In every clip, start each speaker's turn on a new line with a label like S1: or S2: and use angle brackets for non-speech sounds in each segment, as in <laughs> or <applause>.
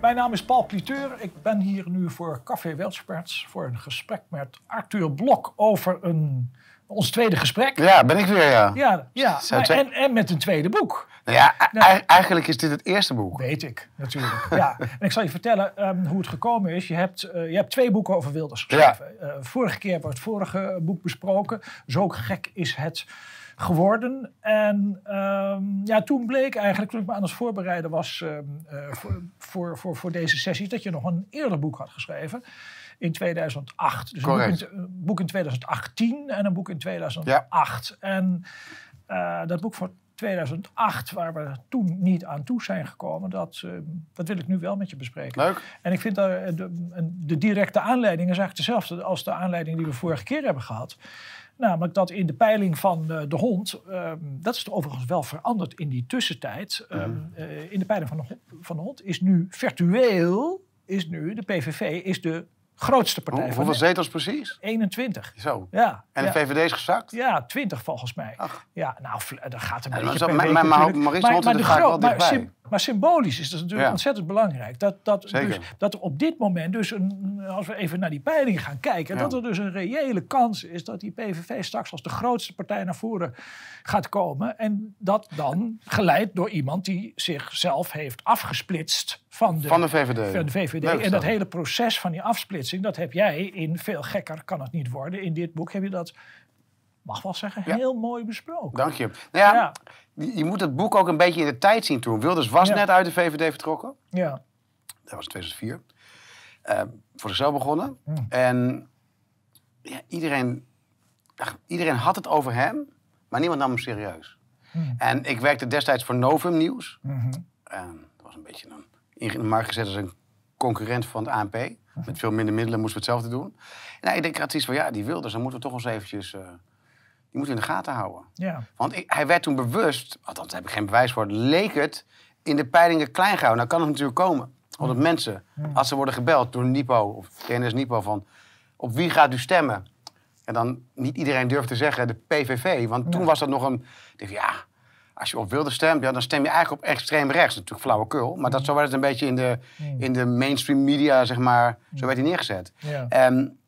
S1: Mijn naam is Paul Cliteur. Ik ben hier nu voor Café Weltsperts voor een gesprek met Arthur Blok over een, ons tweede gesprek.
S2: Ja, ben ik weer, ja.
S1: Ja, ja. Maar- en, en met een tweede boek.
S2: Nou ja,
S1: Nou.
S2: eigenlijk is dit het eerste boek.
S1: Weet ik, natuurlijk. Ja. En ik zal je vertellen ehm, hoe het gekomen is. Je hebt, eh, je hebt twee boeken over Wilders geschreven. Eh, vorige keer we het vorige boek besproken. Zo gek is het geworden. En ehm, ja, toen bleek eigenlijk, toen ik me aan het voorbereiden was ehm, eh, voor, voor, voor, voor deze sessies, dat je nog een eerder boek had geschreven. In 2008. Dus een boek
S2: Correct.
S1: in, een boek in 2018 en een boek in 2008. En eh, dat boek van 2008, waar we toen niet aan toe zijn gekomen, dat, eh, dat wil ik nu wel met je bespreken.
S2: Leuk.
S1: En ik vind daar de, de directe aanleiding is eigenlijk dezelfde als de aanleiding die we vorige keer hebben gehad. Namelijk dat in de peiling van eh, de hond, ehm, dat is overigens wel veranderd in die tussentijd. ehm, eh, in de peiling van de, hond, van de hond is nu virtueel, is nu de PVV is de grootste partij
S2: Hoe,
S1: van
S2: hoeveel zetels precies?
S1: 21.
S2: Zo.
S1: Ja,
S2: En
S1: ja.
S2: de VVD is gezakt?
S1: Ja, 20 volgens mij.
S2: Ach.
S1: Ja, nou, dat gaat een
S2: Ja,
S1: beetje
S2: maar maar- maar- vaak
S1: groot-
S2: wel
S1: maar,
S2: dichtbij.
S1: Maar symbolisch is dat natuurlijk
S2: Ja.
S1: ontzettend belangrijk. Dat, dat, dus, dat er op dit moment dus, een, als we even naar die peiling gaan kijken...
S2: Ja.
S1: dat er dus een reële kans is dat die PVV straks als de grootste partij naar voren gaat komen. En dat dan geleid door iemand die zichzelf heeft afgesplitst van de,
S2: Van de VVD.
S1: van de VVD.
S2: Leuk
S1: en dat hele proces van die afsplitsing, dat heb jij in Veel Gekker Kan Het Niet Worden. In dit boek heb je dat, mag wel zeggen,
S2: Ja.
S1: heel mooi besproken.
S2: Dank je. Nou ja,
S1: Ja.
S2: Je, moet het boek ook een beetje in de tijd zien toen. Wilders was
S1: Ja.
S2: net uit de VVD vertrokken.
S1: Ja.
S2: Dat was 2004. Eh, voor zichzelf begonnen.
S1: Hmm.
S2: En ja, iedereen, ach, iedereen had het over hem, maar niemand nam hem serieus.
S1: Hmm.
S2: En ik werkte destijds voor Novum Nieuws.
S1: Mhm.
S2: En dat was een beetje een, in de markt gezet als een concurrent van het ANP. Met veel minder middelen moesten we hetzelfde doen. Nou, ik denk, had iets van, ja, die Wilders, dan moeten we toch eens eventjes... eh, die moeten we in de gaten houden.
S1: Ja.
S2: Want ik- hij werd toen bewust, althans daar heb ik geen bewijs voor, leek het in de peilingen klein gehouden. Nou kan het natuurlijk komen. Omdat mensen, als ze worden gebeld door Nipo of TNS Nipo van op wie gaat u stemmen? En dan niet iedereen durft te zeggen de PVV. Want toen was dat nog een. Ik dacht, ja, als je op wilde stemt, ja, dan stem je eigenlijk op extreem rechts. Natuurlijk flauwekul. Maar dat, zo werd het een beetje in de, in de mainstream media, zeg maar. Zo werd hij neergezet.
S1: Ja.
S2: En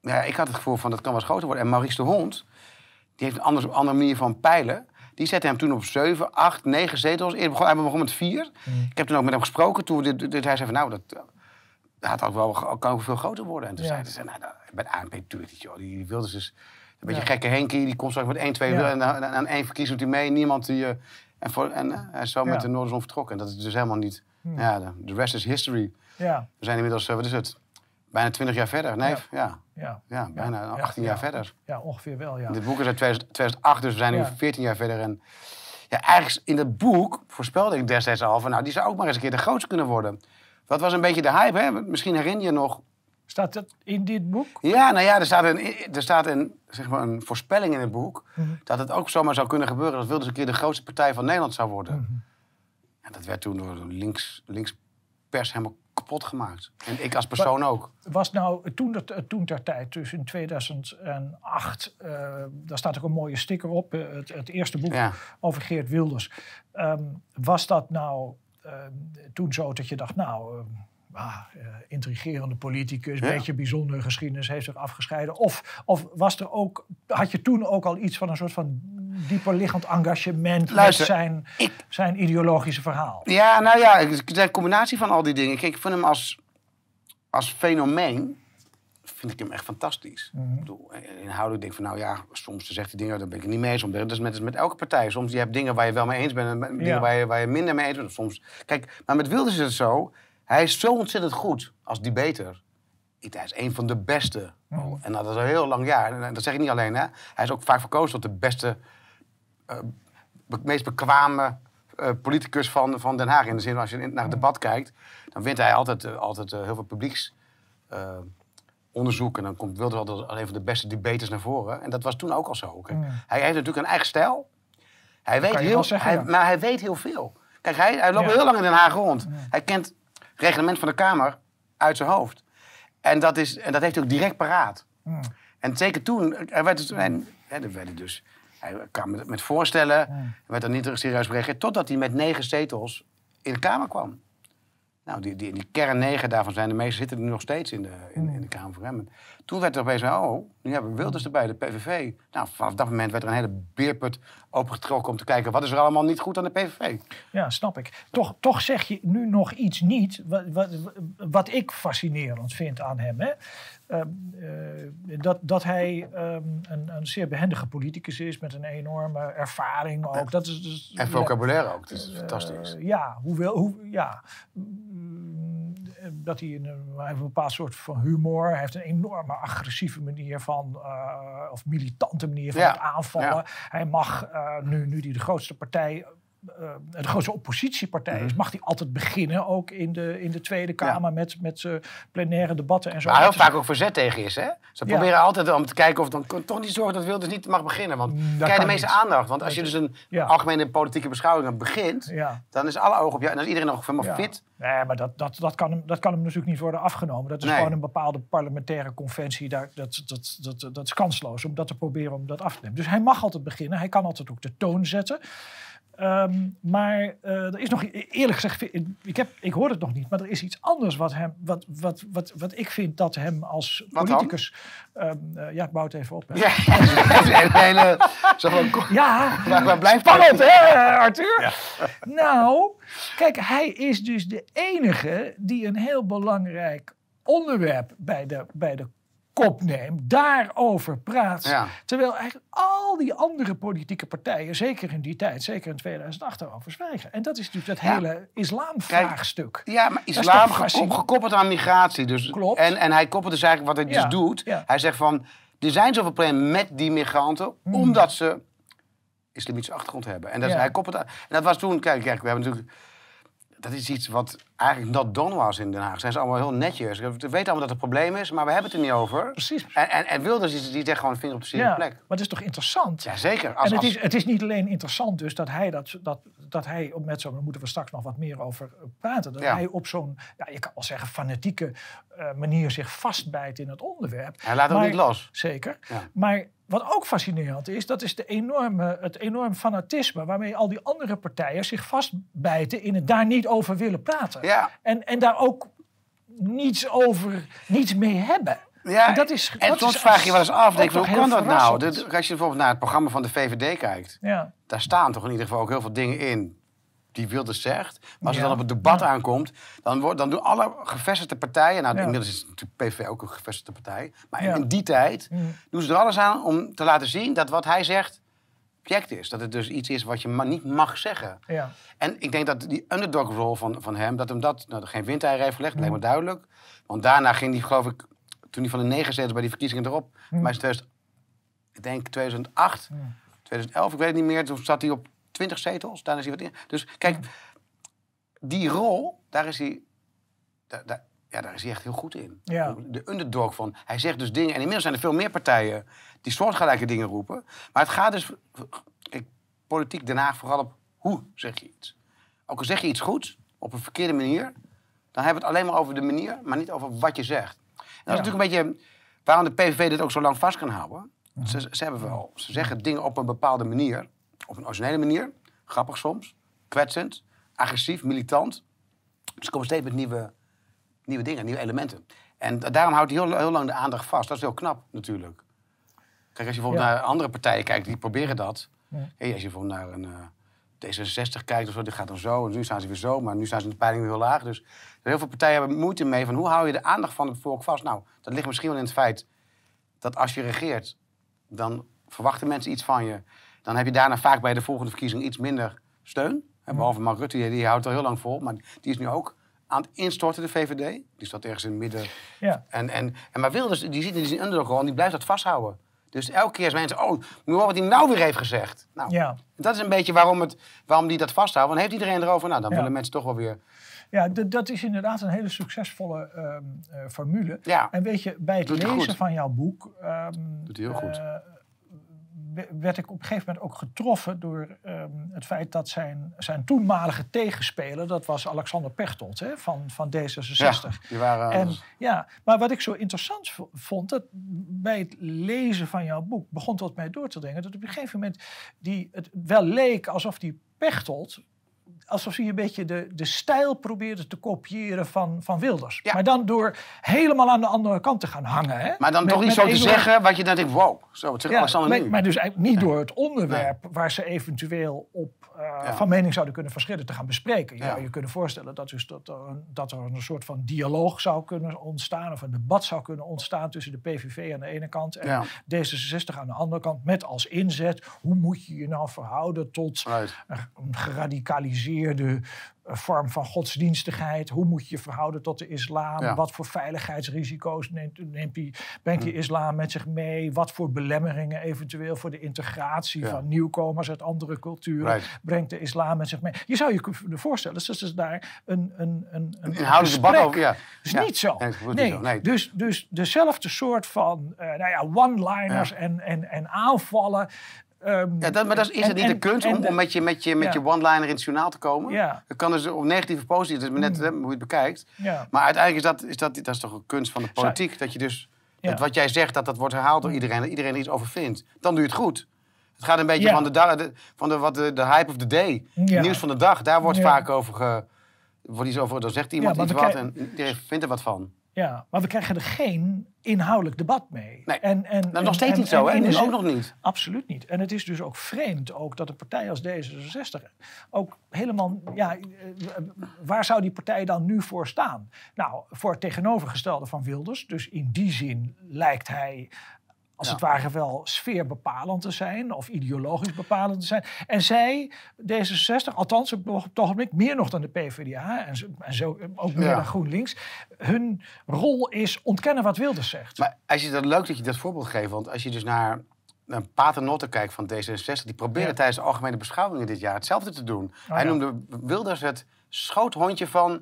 S2: ja, ik had het gevoel van dat kan wel groter worden. En Maurice de Hond, die heeft een andere, andere manier van peilen. Die zette hem toen op 7, 8, 9 zetels. Eerder begon, hij begon met 4. Ik heb toen ook met hem gesproken. Toen dit, dit, hij zei van nou, dat, eh, dat had ook wel, kan ook veel groter worden. En toen
S1: Ja.
S2: zei hij, nou, nou, bij de ANP natuurlijk niet, joh. Die wilde dus een beetje
S1: Ja.
S2: gekke Henkie. Die komt straks met 1, 2
S1: Ja.
S2: en aan, één verkiezing doet hij mee. Niemand die... eh, en, voor, en eh, hij is zo met de Noorderzon vertrokken. En dat is dus helemaal niet... Ja, de, rest is history.
S1: Ja.
S2: We zijn inmiddels, eh, wat is het? Bijna 20 jaar verder. Nee, ja.
S1: Ja.
S2: Ja, bijna
S1: Ja.
S2: 18
S1: Ja.
S2: jaar verder.
S1: Ja, ongeveer wel, ja.
S2: Dit boek is uit 2000 2008, dus we zijn nu
S1: Ja.
S2: 14 jaar verder. En ja, eigenlijk in het boek voorspelde ik destijds al van, nou, die zou ook maar eens een keer de grootste kunnen worden. Dat was een beetje de hype, hè? Misschien herinner je nog.
S1: Staat dat in dit boek?
S2: Ja, nou ja, er staat een, er staat een, zeg maar een voorspelling in het boek.
S1: Mhm.
S2: Dat het ook zomaar zou kunnen gebeuren dat Wilders een keer de grootste partij van Nederland zou worden.
S1: Mhm.
S2: En dat werd toen door de links, links pers helemaal kapot gemaakt. En ik als persoon ook.
S1: Was nou toen, dat, toen ter tijd, dus in 2008, eh, daar staat ook een mooie sticker op, eh, het, het eerste boek
S2: Ja.
S1: over Geert Wilders. Ehm, was dat nou ehm, toen zo dat je dacht, nou, ehm, ah, eh, intrigerende politicus,
S2: Ja.
S1: beetje bijzondere geschiedenis, heeft zich afgescheiden? Of, of was er ook, had je toen ook al iets van een soort van dieper liggend engagement
S2: Luister,
S1: met zijn,
S2: ik-
S1: zijn ideologische verhaal?
S2: Ja, nou ja, het is een combinatie van al die dingen. Kijk, ik vind hem als, als fenomeen, vind ik hem echt fantastisch.
S1: Mhm.
S2: Ik bedoel, eh, inhoudelijk denk ik van, nou ja, soms zegt hij dingen, daar ben ik het niet mee eens. Soms- Dat is met, dat is met elke partij. Soms je hebt dingen waar je wel mee eens bent en dingen
S1: Ja.
S2: waar je, waar je minder mee eens bent. Soms, kijk, maar met Wilders is het zo, hij is zo ontzettend goed als debater. Hij is een van de beste.
S1: Mhm.
S2: En dat is al heel lang jaar. En dat zeg ik niet alleen, hè. Hij is ook vaak verkozen tot de beste be- meest bekwame eh, politicus van, van Den Haag. In de zin, als je naar het debat kijkt, dan wint hij altijd, eh, altijd eh, heel veel publieks eh, onderzoek. En dan komt Wilders altijd als een van de beste debaters naar voren. En dat was toen ook al zo. Kijk, Hij heeft natuurlijk een eigen stijl. Hij weet heel,
S1: wel zeggen,
S2: hij,
S1: ja.
S2: Maar hij weet heel veel. Kijk, hij, hij loopt
S1: Ja.
S2: heel lang in Den Haag rond. Hij kent het reglement van de Kamer uit zijn hoofd. En dat, is, en dat heeft hij ook direct paraat. En zeker toen, er werd dus, en, er werden dus, hij kwam met, met voorstellen, er werd er niet serieus op gereageerd, totdat hij met negen zetels in de Kamer kwam. Nou, die, die, die kern negen daarvan zijn de meeste zitten er nog steeds in de, in, in de Kamer van Hem. Toen werd er opeens, oh, nu hebben we Wilders erbij, de PVV. Nou, vanaf dat moment werd er een hele beerput opengetrokken om te kijken wat is er allemaal niet goed aan de PVV.
S1: Ja, snap ik. Toch, toch zeg je nu nog iets niet wat, wat, wat ik fascinerend vind aan hem. Hè? Uh, uh, dat, dat hij um, een, een zeer behendige politicus is met een enorme ervaring ook. Dat is, dus,
S2: en vocabulaire ook, dat is fantastisch.
S1: Uh, ja, hoewel, hoe, ja, dat hij een, hij heeft een bepaald soort van humor. Hij heeft een enorme agressieve manier van, uh, of militante manier van
S2: Ja,
S1: het aanvallen. Hij mag, nu, nu hij de grootste partij, uh, de grootste oppositiepartij
S2: Mhm.
S1: is, mag hij altijd beginnen, ook in de, in de Tweede Kamer, met, met plenaire debatten en zo.
S2: Waar heel
S1: Dat
S2: vaak ook verzet tegen is, hè? Ze
S1: Ja.
S2: proberen altijd om te kijken of dan toch niet zorgen dat Wilders niet mag beginnen. Want
S1: dat
S2: krijg je de meeste
S1: niet.
S2: aandacht. Want als je dus een
S1: Ja.
S2: algemene politieke beschouwing begint, dan is alle ogen op jou. En dan is iedereen nog helemaal fit.
S1: Nee, maar dat, dat, dat, kan hem, dat kan hem natuurlijk niet worden afgenomen. Dat is
S2: Nee.
S1: gewoon een bepaalde parlementaire conventie. Daar, dat, dat, dat, dat is kansloos om dat te proberen om dat af te nemen. Dus hij mag altijd beginnen. Hij kan altijd ook de toon zetten. Ehm, maar eh, er is nog, eerlijk gezegd, ik, heb, ik hoor het nog niet, maar er is iets anders wat, hem, wat, wat, wat, wat ik vind dat hem als
S2: Wat
S1: politicus. ehm, eh, ja, ik bouw het even op. hè.
S2: Ja, <laughs> hele. Zo van,
S1: Ja,
S2: waar, blijft
S1: Spannend, hè, Arthur? Nou, kijk, hij is dus de enige die een heel belangrijk onderwerp bij de, bij de kop neemt, daarover praat.
S2: Ja.
S1: Terwijl eigenlijk al die andere politieke partijen, zeker in die tijd, zeker in 2008, daarover zwijgen. En dat is natuurlijk dat
S2: Ja.
S1: hele islamvraagstuk.
S2: Ja, maar
S1: is
S2: islam geko- gekoppeld aan migratie. Dus,
S1: Klopt.
S2: En, en hij koppelt dus eigenlijk wat hij
S1: Ja,
S2: dus doet. Hij zegt van, er zijn zoveel problemen met die migranten,
S1: Hmm.
S2: omdat ze islamitische achtergrond hebben. En dat, is- hij koppelt aan, en dat was toen, kijk, kijk, we hebben natuurlijk, dat is iets wat eigenlijk not done was in Den Haag. Zijn ze allemaal heel netjes. We weten allemaal dat het een probleem is, maar we hebben het er niet over.
S1: Precies.
S2: En, en, en Wilders die, die zegt gewoon vinger op de zere
S1: Ja,
S2: plek.
S1: maar het is toch interessant?
S2: Jazeker. Als,
S1: en het
S2: als-
S1: is, het is niet alleen interessant dus dat hij, dat, dat, dat hij op met zo'n, daar moeten we straks nog wat meer over praten, dat
S2: Ja.
S1: hij op zo'n, ja, je kan wel zeggen, fanatieke eh, manier zich vastbijt in het onderwerp.
S2: hij laat het
S1: Maar-
S2: niet los.
S1: Zeker.
S2: Ja.
S1: Maar wat ook fascinerend is, dat is de enorme, het enorm fanatisme waarmee al die andere partijen zich vastbijten in het daar niet over willen praten.
S2: Ja.
S1: En, en daar ook niets over, niets mee hebben.
S2: Ja,
S1: En dat is-
S2: en
S1: dat
S2: soms
S1: is
S2: vraag je je wel eens af, denk, hoe kan dat nou? Dit- als je bijvoorbeeld naar het programma van de VVD kijkt,
S1: Ja.
S2: daar staan toch in ieder geval ook heel veel dingen in die Wilders zegt. Maar als
S1: Ja.
S2: het dan op het debat
S1: Ja.
S2: aankomt, dan, wordt, dan doen alle gevestigde partijen... Nou,
S1: Ja.
S2: inmiddels is natuurlijk PVV ook een gevestigde partij. Maar in die tijd
S1: Mm.
S2: doen ze er alles aan om te laten zien dat wat hij zegt object is. Dat het dus iets is wat je ma- niet mag zeggen.
S1: Ja.
S2: En ik denk dat die underdog rol van, van hem, dat hem dat nou, geen windeieren heeft gelegd,
S1: Mm.
S2: lijkt me duidelijk. Want daarna ging hij, geloof ik, toen hij van de negen zetels bij die verkiezingen erop,
S1: Mm.
S2: maar is 2000, ik denk 2008,
S1: Mm.
S2: 2011, ik weet het niet meer, toen zat hij op 20 zetels. Daarna is hij wat in. Dus kijk, die rol, daar is hij, daar, daar- ja, daar is hij echt heel goed in.
S1: Ja.
S2: De underdog van, hij zegt dus dingen, en inmiddels zijn er veel meer partijen die soortgelijke dingen roepen. Maar het gaat dus, politiek Den Haag vooral op hoe zeg je iets. Ook al zeg je iets goed, op een verkeerde manier, dan hebben we het alleen maar over de manier, maar niet over wat je zegt. En dat is natuurlijk een beetje waarom de PVV dit ook zo lang vast kan houden. Ze, ze, hebben wel, ze zeggen dingen op een bepaalde manier, op een originele manier, grappig soms, kwetsend, agressief, militant. Ze komen steeds met nieuwe, nieuwe dingen, nieuwe elementen. En da- daarom houdt hij heel, heel lang de aandacht vast. Dat is heel knap natuurlijk. Kijk, als je bijvoorbeeld
S1: Ja.
S2: naar andere partijen kijkt, die proberen dat.
S1: Ja.
S2: Hey, als je bijvoorbeeld naar een eh, D66 kijkt of zo, die gaat dan zo. En nu staan ze weer zo, maar nu staan ze in de peiling weer heel laag. Dus heel veel partijen hebben moeite mee van hoe hou je de aandacht van het volk vast? Nou, dat ligt misschien wel in het feit dat als je regeert, dan verwachten mensen iets van je. Dan heb je daarna vaak bij de volgende verkiezing iets minder steun. En behalve Mark Rutte, die, die houdt er heel lang vol. Maar die is nu ook aan het instorten, de VVD. Die staat ergens in het midden.
S1: Ja.
S2: En, en, en maar Wilders, die ziet in die underdog en die blijft dat vasthouden. Dus elke keer als mensen, oh, horen wat hij nou weer heeft gezegd. Nou,
S1: Ja.
S2: dat is een beetje waarom, het, waarom die dat vasthoudt. Want heeft iedereen erover, nou, dan
S1: Ja.
S2: willen mensen toch wel weer...
S1: Ja, dat is inderdaad een hele succesvolle ehm, eh, formule.
S2: Ja.
S1: En weet je, bij het
S2: Doet
S1: lezen van jouw boek... ehm,
S2: Doet hij heel goed.
S1: eh, werd ik op een gegeven moment ook getroffen door ehm, het feit dat zijn, zijn toenmalige tegenspeler... dat was Alexander Pechtold hè, van, van D66.
S2: Ja, die waren...
S1: En, ja, maar wat ik zo interessant vond, dat bij het lezen van jouw boek begon tot mij door te dringen dat op een gegeven moment die, het wel leek alsof die Pechtold alsof hij een beetje de, de stijl probeerde te kopiëren van, van Wilders. Maar dan door helemaal aan de andere kant te gaan hangen. Hè?
S2: Maar dan toch niet zo te zeggen wat je dan denkt, wow, zo, het zegt Alexander
S1: maar,
S2: nu.
S1: maar dus eigenlijk niet door het onderwerp waar ze eventueel op uh, van mening zouden kunnen verschillen te gaan bespreken. Je zou je kunnen voorstellen dat, dus dat, er een, dat er een soort van dialoog zou kunnen ontstaan of een debat zou kunnen ontstaan tussen de PVV aan de ene kant en D66 aan de andere kant. Met als inzet, hoe moet je je nou verhouden tot een geradicaliseerde vorm van godsdienstigheid. Hoe moet je je verhouden tot de islam? Wat voor veiligheidsrisico's neemt, neemt die, brengt die hm. islam met zich mee? Wat voor belemmeringen eventueel voor de integratie van nieuwkomers uit andere culturen brengt de islam met zich mee? Je zou je kunnen voorstellen dat ze daar een, een, een, een
S2: inhoudelijk debat over. Ja.
S1: is niet zo. Nee, nee. Dus, dus dezelfde soort van uh, nou ja, one-liners en, en, en aanvallen.
S2: Um, ja, dat, maar dat is, is het niet de kunst om, om met je, met je, met je one-liner in het journaal te komen? Ja. Dat kan dus op negatief of positief, dat is net mm. hoe je het bekijkt. Ja. Maar uiteindelijk is dat, is dat, dat is toch een kunst van de politiek. Dat je dus, dat wat jij zegt, dat dat wordt herhaald door iedereen. Dat iedereen er iets over vindt. Dan doe je het goed. Het gaat een beetje van, de, de, van de, wat de, de hype of the day. nieuws van de dag, daar wordt vaak over ge, wordt iets over, dan zegt iemand iets wat en iedereen vindt er wat van.
S1: Ja, maar we krijgen er geen inhoudelijk debat mee.
S2: Nee, en, en, nou, nog steeds niet zo, hè? En ook nog niet.
S1: Absoluut niet. En het is dus ook vreemd ook dat een partij als D66 ook helemaal... Ja, eh, waar zou die partij dan nu voor staan? Nou, voor het tegenovergestelde van Wilders. Dus in die zin lijkt hij als het ware wel sfeerbepalend te zijn of ideologisch bepalend te zijn. En zij, D66, althans op het ogenblik, meer nog dan de PvdA en zo, en zo ook meer dan GroenLinks, hun rol is ontkennen wat Wilders zegt.
S2: Maar als je dat leuk dat je dat voorbeeld geeft, want als je dus naar naar Paternotte kijkt van D66, die probeerde tijdens de algemene beschouwingen dit jaar hetzelfde te doen. Oh, Hij noemde Wilders het schoothondje van Oh,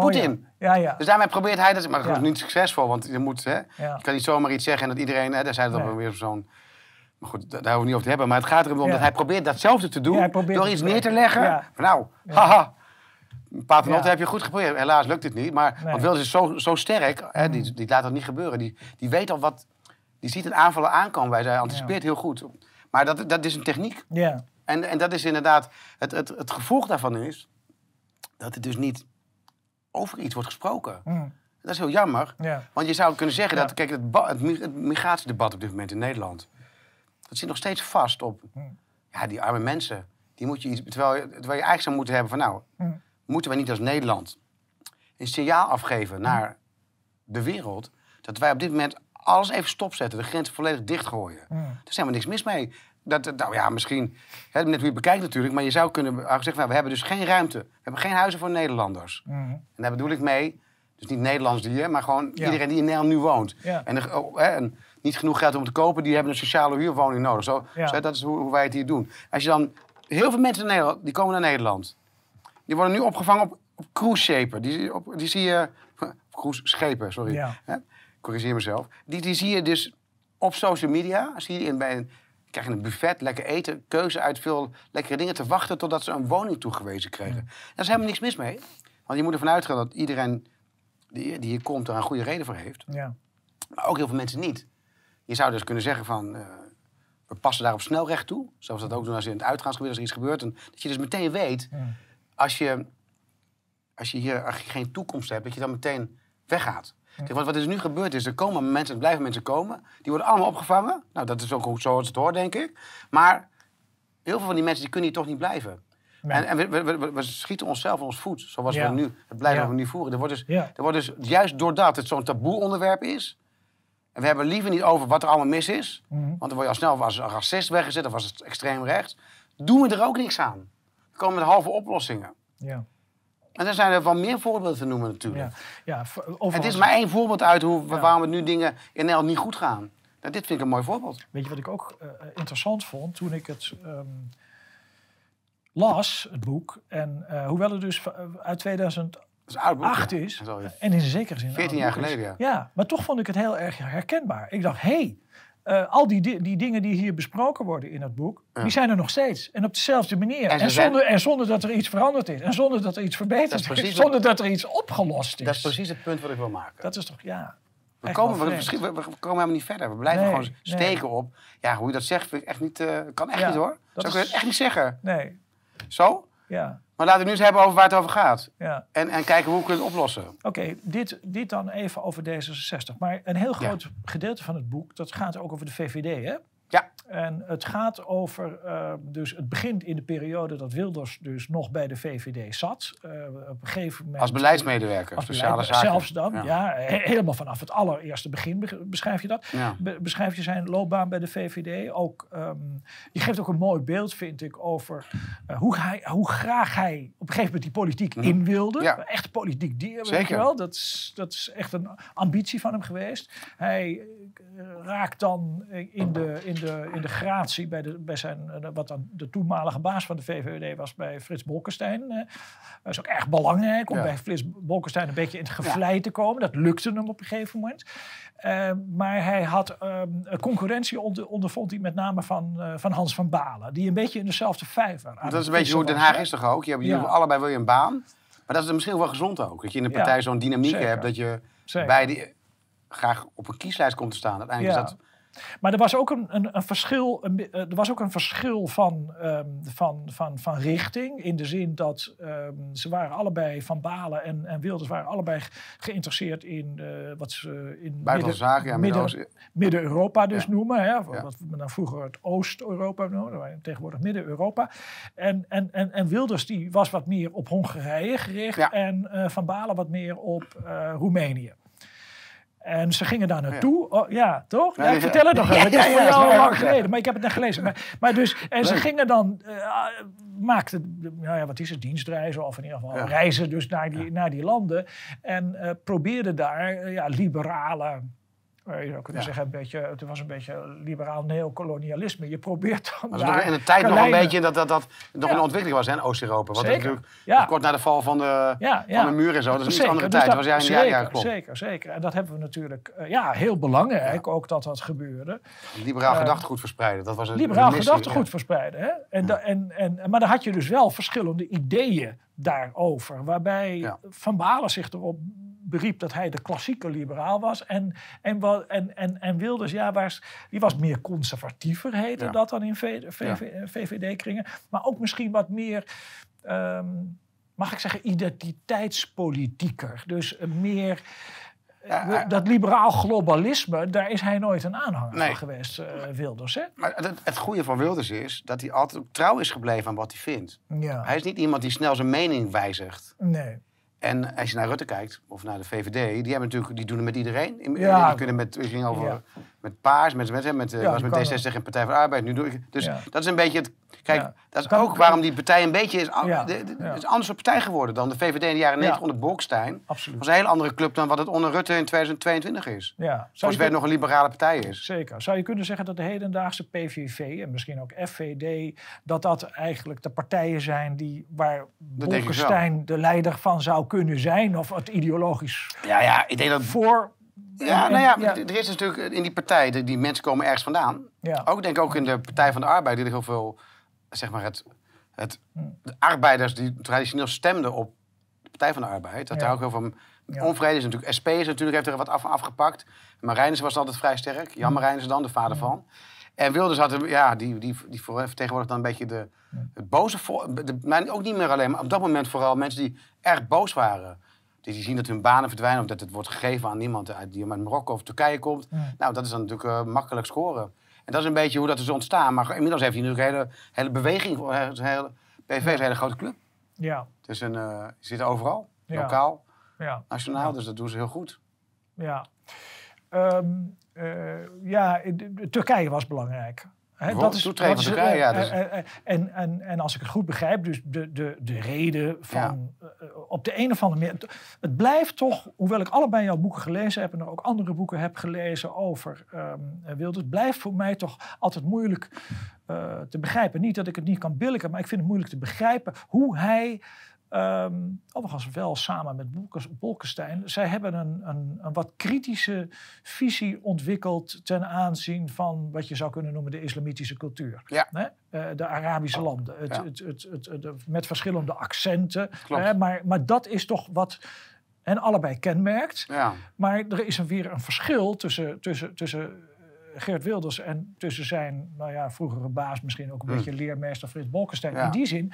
S2: Poetin. Ja. Ja, Dus daarmee probeert hij dat, maar dat is niet succesvol, want je moet, hè, je kan niet zomaar iets zeggen en dat iedereen, hè, daar zijn het dan weer zo'n. Maar goed, daar hoeven we niet over te hebben. Maar het gaat erom dat hij probeert datzelfde te doen door iets neer te leggen. Van, nou, haha. Paternotte heb je goed geprobeerd. Helaas lukt het niet. Maar nee. want is zo, zo sterk, hè, die, die laat dat niet gebeuren. Die, die weet al wat, die ziet het aanvallen aankomen bij Hij anticipeert heel goed. Maar dat, dat is een techniek. Ja. En, en dat is inderdaad, het, het, het gevolg daarvan is dat het dus niet over iets wordt gesproken. Mm. Dat is heel jammer. Want je zou kunnen zeggen dat kijk, het, het, migratiedebat op dit moment in Nederland... dat zit nog steeds vast op mm. ja, die arme mensen. Die moet je iets, terwijl, je, terwijl je eigenlijk zou moeten hebben van... nou, mm. moeten wij niet als Nederland een signaal afgeven naar de wereld... dat wij op dit moment alles even stopzetten, de grenzen volledig dichtgooien. Mm. Er is helemaal niks mis mee. Dat, nou ja, misschien, hè, net hoe je bekijkt natuurlijk, maar je zou kunnen zeggen, nou, we hebben dus geen ruimte. We hebben geen huizen voor Nederlanders. Mm. En daar bedoel ik mee, dus niet Nederlands die, maar gewoon iedereen die in Nederland nu woont. En, er, oh, hè, en, niet genoeg geld om te kopen, die hebben een sociale huurwoning nodig. Zo, zo dat is hoe, hoe, wij het hier doen. Als je dan, heel veel mensen in Nederland, die komen naar Nederland. Die worden nu opgevangen op, op cruise Die, op, die zie je, <laughs> cruise schepen, sorry. Corrigeer mezelf. Die, die zie je dus op social media, zie je in, bij een krijgen een buffet, lekker eten, keuze uit veel lekkere dingen te wachten totdat ze een woning toegewezen kregen. Daar is helemaal niks mis mee. Want je moet ervan uitgaan dat iedereen die, die hier komt er een goede reden voor heeft. Ja. Maar ook heel veel mensen niet. Je zou dus kunnen zeggen van, uh, we passen daar op snelrecht toe. Zoals we dat ook doen als in het uitgaansgebied, als er iets gebeurt. En dat je dus meteen weet, als, je, als je hier geen toekomst hebt, dat je dan meteen weggaat. Kijk, wat, wat er nu gebeurd is, er komen mensen, er blijven mensen komen. Die worden allemaal opgevangen. Nou, dat is ook zoals het hoort, denk ik. Maar heel veel van die mensen die kunnen hier toch niet blijven. En, en we, we, we, schieten onszelf in ons voet, zoals we nu, het blijven we nu voeren. Er wordt, dus, er wordt dus, juist doordat het zo'n taboe onderwerp is... en we hebben liever niet over wat er allemaal mis is... Mhm. want dan word je al snel als een racist weggezet of als het extreem rechts... doen we er ook niks aan. We komen met halve oplossingen. Ja. En er zijn er wel meer voorbeelden te noemen natuurlijk. Ja. Ja, Het is maar één voorbeeld uit hoe, waarom het nu dingen in Nederland niet goed gaan. Nou, dit vind ik een mooi voorbeeld.
S1: Weet je wat ik ook uh, interessant vond toen ik het um, las, het boek. En uh, hoewel het dus uit 2008 is, is en in zekere zin.
S2: 14 jaar geleden, ja.
S1: Ja, maar toch vond ik het heel erg herkenbaar. Ik dacht, hé, hey, uh, al die, die dingen die hier besproken worden in het boek, die zijn er nog steeds. En op dezelfde manier. En, zonder, en zonder dat er iets veranderd is. En zonder dat er iets verbeterd is. Zonder dat er iets opgelost is.
S2: Dat is precies het punt wat ik wil maken.
S1: Dat is toch, ja.
S2: We komen, we, we, we, komen helemaal niet verder. We blijven gewoon steken op. Ja, hoe je dat zegt, vind ik echt niet, uh, kan echt niet hoor. Dat Zou ik het echt niet zeggen. Nee. Zo?
S1: Ja.
S2: Maar laten we nu eens hebben over waar het over gaat.
S1: Ja.
S2: En, en kijken hoe we het oplossen.
S1: Oké, dit, dit dan even over D66. Maar een heel groot gedeelte van het boek, dat gaat ook over de VVD, hè?
S2: Ja.
S1: En het gaat over, uh, dus het begint in de periode dat Wilders dus nog bij de VVD zat. Uh, op een gegeven moment...
S2: Als beleidsmedewerker,
S1: als
S2: sociale zaken.
S1: Zelfs dan, ja. ja. helemaal vanaf het allereerste begin beschrijf je dat.
S2: Ja.
S1: Be beschrijf je zijn loopbaan bij de VVD. Ook, um, je geeft ook een mooi beeld, vind ik, over uh, hoe, hij, hoe graag hij op een gegeven moment die politiek
S2: Mhm.
S1: in wilde.
S2: Ja.
S1: Echt politiek dier, weet
S2: Zeker.
S1: je wel. Dat is, dat is echt een ambitie van hem geweest. Hij raakt dan in de, in de, in de gratie bij, de, bij zijn, uh, wat dan de toenmalige baas van de VVD was bij Frits Bolkestein. Uh, dat is ook erg belangrijk om
S2: Ja.
S1: bij Frits Bolkestein een beetje in het gevlei te komen. Dat lukte hem op een gegeven moment. Uh, maar hij had um, concurrentie onder, ondervond hij met name van, uh, van Hans van Balen. Die een beetje in dezelfde vijver aan
S2: Dat is een beetje hoe Den Haag is toch ook? Je hebt,
S1: Ja.
S2: allebei wil je een baan. Maar dat is misschien wel gezond ook. Dat je in de partij zo'n dynamiek
S1: zeker.
S2: hebt. Dat je
S1: Zeker.
S2: bij die graag op een kieslijst komt te staan. Uiteindelijk
S1: Ja.
S2: is dat...
S1: Maar er was ook een, een, een verschil, een, eh, er was ook een verschil van, ehm, van, van, van richting. In de zin dat ehm, ze waren allebei van Balen en, en Wilders waren allebei ge- geïnteresseerd in eh, wat ze in midden- midden-. Midden-Europa dus
S2: Ja.
S1: noemen. Hè,
S2: Ja.
S1: Wat we dan vroeger het Oost-Europa noemden, tegenwoordig Midden-Europa. En, en, en, en Wilders die was wat meer op Hongarije gericht
S2: Ja.
S1: en eh, Van Balen wat meer op Roemenië. En ze gingen daar naartoe. Oh, ja, toch? Ja,
S2: Ja,
S1: ik
S2: ja.
S1: vertel het nog even. Het is
S2: Ja,
S1: voor
S2: ja,
S1: jou
S2: ja,
S1: al
S2: ja.
S1: lang geleden, maar ik heb het net gelezen. Maar, maar dus, en ze gingen dan, eh, maakten, nou ja, wat is het, dienstreizen of in ieder geval
S2: Ja.
S1: reizen dus naar die, naar die landen. En eh probeerden daar eh, ja, liberale, je zou kunnen
S2: Ja.
S1: zeggen, een beetje, het was een beetje liberaal neocolonialisme. Je probeert dan
S2: Dat was nog
S1: daar
S2: in de tijd nog een beetje dat dat, dat nog
S1: Ja.
S2: in ontwikkeling was hè, in Oost-Europa.
S1: Zeker.
S2: natuurlijk
S1: Ja.
S2: kort na de val van de, van de muur en zo. Dat is een
S1: Zeker,
S2: andere
S1: dus
S2: tijd.
S1: dat-
S2: was ja,
S1: zeker,
S2: ja, ja, klopt.
S1: zeker, zeker. En dat hebben we natuurlijk, eh, ja, heel belangrijk ook dat dat gebeurde.
S2: Liberaal
S1: Eh,
S2: gedachtegoed verspreiden. Dat was een
S1: liberaal
S2: een
S1: gedachtegoed verspreiden. Hè? En, da- en, en, maar dan had je dus wel verschillende ideeën daarover. Waarbij. Van Balen zich erop beriep dat hij de klassieke liberaal was. En, en, en, en, en Wilders, ja, was, die was meer conservatiever, heette
S2: Ja.
S1: dat dan in VVD-kringen. Maar ook misschien wat meer... ehm, Mag ik zeggen, identiteitspolitieker. Dus eh, meer
S2: Ja,
S1: we-
S2: hij-
S1: dat liberaal globalisme, daar is hij nooit een aanhanger
S2: Nee.
S1: van geweest, eh, Wilders. Hè?
S2: Maar het, het goede van Wilders is dat hij altijd trouw is gebleven aan wat hij vindt.
S1: Ja.
S2: Hij is niet iemand die snel zijn mening wijzigt.
S1: Nee.
S2: En als je naar Rutte kijkt, of naar de VVD, die, hebben natuurlijk, die doen het met iedereen. In-
S1: Ja.
S2: Die kunnen met, het ging over
S1: Ja.
S2: met Paars, met, met, met, eh,
S1: Ja,
S2: was met
S1: kan
S2: D66 en Partij van de Arbeid. Nu doe ik, dus dat is een beetje het... Kijk, dat is
S1: Kan-
S2: ook waarom die partij een beetje is, de- de-
S1: Ja.
S2: is een andere partij geworden dan de VVD in de jaren 90 onder Bolkestein.
S1: Absoluut.
S2: was een hele andere club dan wat het onder Rutte in 2022 is.
S1: Ja.
S2: Zoals weer nog een liberale partij is.
S1: Zeker. Zou je kunnen zeggen dat de hedendaagse PVV en misschien ook FVD... dat dat eigenlijk de partijen zijn die, waar Bolkestein de leider van zou kunnen zijn... of het ideologisch
S2: Ja, ja, ik denk dat...
S1: voor...
S2: Ja, nou ja,
S1: ja.
S2: er is natuurlijk in die partij, die, die mensen komen ergens vandaan.
S1: Ja.
S2: Ook denk ik ook in de Partij van de Arbeid, die er heel veel, zeg maar, het, het,
S1: Hm.
S2: de arbeiders die traditioneel stemden op de Partij van de Arbeid. Dat
S1: Ja.
S2: daar ook heel veel onvrede is. Natuurlijk, SP is natuurlijk, heeft er wat af, afgepakt. Marijnissen was altijd vrij sterk.
S1: Hm.
S2: Jan Marijnissen dan, de vader van. En Wilders had, hem- ja, die, die, die vertegenwoordigt dan een beetje de, het boze volk. Maar ook niet meer alleen, maar op dat moment vooral mensen die erg boos waren. Die, die zien dat hun banen verdwijnen of dat het wordt gegeven aan iemand uit, die uit Marokko of Turkije komt. Nou, dat is dan natuurlijk eh, makkelijk scoren. En dat is een beetje hoe dat is ontstaan. Maar inmiddels heeft hij natuurlijk een hele, hele beweging. hele, PV is een hele grote club.
S1: Ja,
S2: Het is een, eh, zit overal,
S1: Ja.
S2: lokaal,
S1: ja.
S2: nationaal. Dus dat doen ze heel goed.
S1: Ja, Ehm, eh, ja Turkije was belangrijk. Hè,
S2: Bijvoorbeeld toetreden van Turkije, ja, dus-
S1: en, en, en als ik het goed begrijp, dus de, de, de reden van eh, eh, op de een of andere manier. Het, het blijft toch, hoewel ik allebei jouw boeken gelezen heb en er ook andere boeken heb gelezen over ehm Wilders, blijft voor mij toch altijd moeilijk eh, te begrijpen. Niet dat ik het niet kan billiken, maar ik vind het moeilijk te begrijpen hoe hij. Ehm overigens wel samen met Bolkes- Bolkestein. Zij hebben een, een, een wat kritische visie ontwikkeld ten aanzien van wat je zou kunnen noemen de islamitische cultuur.
S2: Ja.
S1: Eh, de Arabische landen. Het,
S2: Ja.
S1: het, het, met verschillende accenten. Maar, maar dat is toch wat hen allebei kenmerkt.
S2: Ja.
S1: Maar er is een, weer een verschil tussen, tussen, tussen eh, Geert Wilders en tussen zijn nou ja, vroegere baas, misschien ook een beetje leermeester Frits Bolkestein.
S2: Hmm. Ja.
S1: In die zin,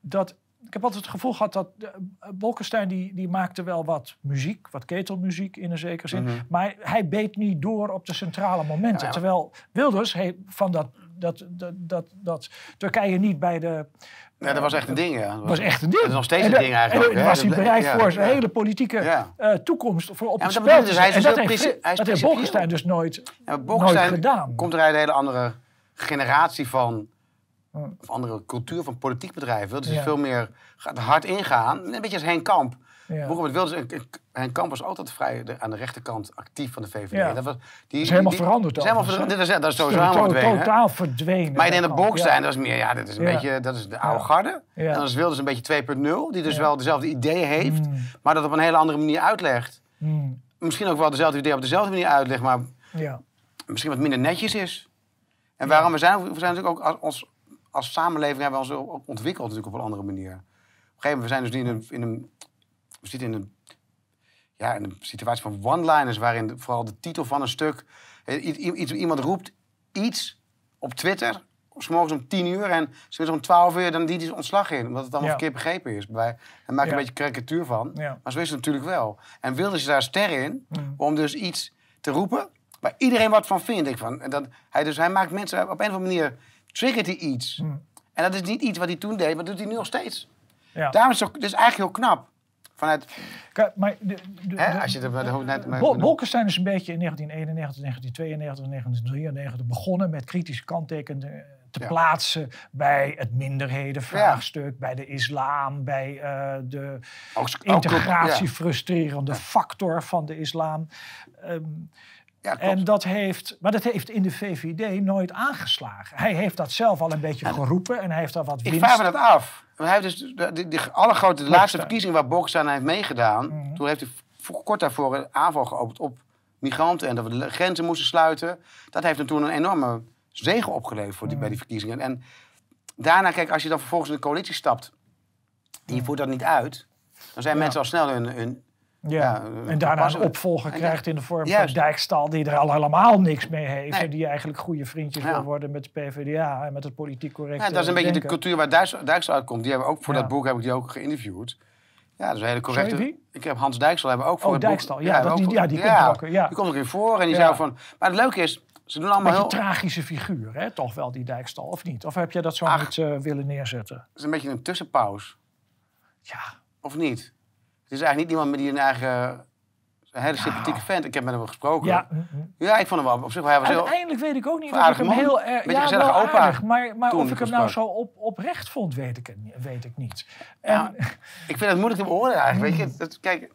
S1: dat ik heb altijd het gevoel gehad dat uh, Bolkestein die, die maakte wel wat muziek, wat ketelmuziek in een zekere zin.
S2: Mhm.
S1: Maar hij beet niet door op de centrale momenten.
S2: Ja.
S1: Terwijl Wilders he, van dat, dat, dat, dat, dat Turkije niet bij de.
S2: Ja, dat was echt een ding, ja. Dat
S1: was echt een ding.
S2: Dat is nog steeds
S1: En
S2: een ding eigenlijk.
S1: En was hij bereid
S2: ja,
S1: voor zijn
S2: ja.
S1: hele politieke
S2: Ja.
S1: eh, toekomst voor op
S2: Ja,
S1: het spel
S2: dus,
S1: En dat heeft,
S2: princi- hij is
S1: dat heeft
S2: principieel.
S1: Bolkestein dus nooit, nooit gedaan.
S2: komt er uit een hele andere generatie van. Of andere cultuur van politiek bedrijf. Wil dus
S1: Ja.
S2: veel meer gaat er hard ingaan. Een beetje als Henk Kamp.
S1: Ja.
S2: Bijvoorbeeld Wilders, en- Kamp was altijd vrij de- aan de rechterkant actief van de VVD.
S1: Ja.
S2: Dat, was, die,
S1: is helemaal
S2: die-
S1: veranderd
S2: Dat is helemaal. Dat is, dat is sowieso helemaal verdwenen.
S1: Totaal verdwenen.
S2: Maar dat
S1: kant,
S2: Bolkestein,
S1: ja.
S2: dat is meer, ja, dat is een
S1: Ja.
S2: beetje, dat is de oude garde. En dan is Wilders een beetje 2.0, die dus wel dezelfde ideeën heeft,
S1: Mm.
S2: maar dat op een hele andere manier uitlegt.
S1: Hmm,
S2: Misschien ook wel dezelfde ideeën op dezelfde manier uitlegt, maar
S1: ja.
S2: misschien wat minder netjes is. En waarom we zijn, we zijn natuurlijk ook als, als, als samenleving hebben we ons ook ontwikkeld natuurlijk op een andere manier. Op een gegeven moment, we zijn dus in een, in een we zitten in een, ja, in een situatie van one-liners, waarin de- vooral de titel van een stuk, iets, iemand roept iets op Twitter, s morgens om 10 uur en s'middags om 12 uur, dan dient hij ontslag in, omdat het allemaal
S1: Ja.
S2: verkeerd begrepen is. Bij, en maakt
S1: Ja.
S2: een beetje karikatuur van.
S1: Ja.
S2: Maar zo is het natuurlijk wel. En Wilders is daar ster in,
S1: Mm.
S2: om dus iets te roepen waar iedereen wat van vindt. Ik van. En dat, hij, dus, hij maakt mensen op een of andere manier, triggert hij iets.
S1: Mm.
S2: En dat is niet iets wat hij toen deed, maar dat doet hij nu nog steeds.
S1: Ja.
S2: Daarom is het ook, dus eigenlijk heel knap. Vanuit,
S1: Kijk, maar de, de,
S2: hè,
S1: de-
S2: als je net-
S1: Bol- Bolkestein is een beetje in 1991, 1992, 1993 begonnen met kritische kanttekenen te
S2: Ja.
S1: plaatsen bij het minderhedenvraagstuk, bij de islam, bij eh, de
S2: ook- ook-
S1: integratie
S2: ja.
S1: frustrerende factor van de islam. Ehm,
S2: Ja,
S1: en dat heeft, maar dat heeft in de VVD nooit aangeslagen. Hij heeft dat zelf al een beetje geroepen en hij heeft daar wat
S2: Ik
S1: winst.
S2: vraag me dat af. Hij heeft dus de, de, de allergrote, de laatste verkiezing waar Bolkestein aan heeft meegedaan.
S1: Mhm.
S2: Toen heeft hij kort daarvoor een aanval geopend op migranten en dat we de grenzen moesten sluiten. Dat heeft hem toen een enorme zegen opgeleverd voor die,
S1: Mhm.
S2: bij die verkiezingen. En daarna, kijk, als je dan vervolgens in de coalitie stapt en je voert dat niet uit, dan zijn
S1: Ja.
S2: mensen al snel hun, hun
S1: Ja.
S2: Ja,
S1: en daarna een opvolger krijgt in de vorm
S2: Juist.
S1: van Dijkstal, die er al helemaal niks mee heeft.
S2: Nee.
S1: En die eigenlijk goede vriendjes
S2: Ja.
S1: wil worden met de PvdA en met het politiek correcte
S2: Ja, dat is een beetje de cultuur waar Dijks- Dijkstal uitkomt. Die hebben we ook voor
S1: Ja.
S2: dat boek heb ik die ook geïnterviewd. Ja, dat is een hele correcte.
S1: Sorry?
S2: Ik heb Hans Dijkstal hebben we ook voor
S1: Oh,
S2: het boek-
S1: Dijkstal. Ja, dat die- ja, die komt er ook, ja.
S2: Die komt in voor en die zei van. Maar het leuke is, ze doen allemaal
S1: Beetje
S2: heel.
S1: een tragische figuur, hè? toch wel, die Dijkstal, of niet? Of heb je dat zo
S2: Ach.
S1: niet eh, willen neerzetten?
S2: Het is een beetje een tussenpauze,
S1: Ja,
S2: of niet? Het is eigenlijk niet iemand met die een eigen. Een hele sympathieke vent. Ik heb met hem gesproken.
S1: ja.
S2: Ja, ik vond hem wel op zich wel. Hij was heel.
S1: Uiteindelijk weet ik ook niet of ik hem
S2: man.
S1: heel erg... Ja, wel
S2: opa
S1: aardig, maar, maar of ik hem nou zo op, oprecht vond, weet ik, weet ik niet. En,
S2: Ja, ik vind het moeilijk te beoordelen eigenlijk. Weet je, dat, kijk,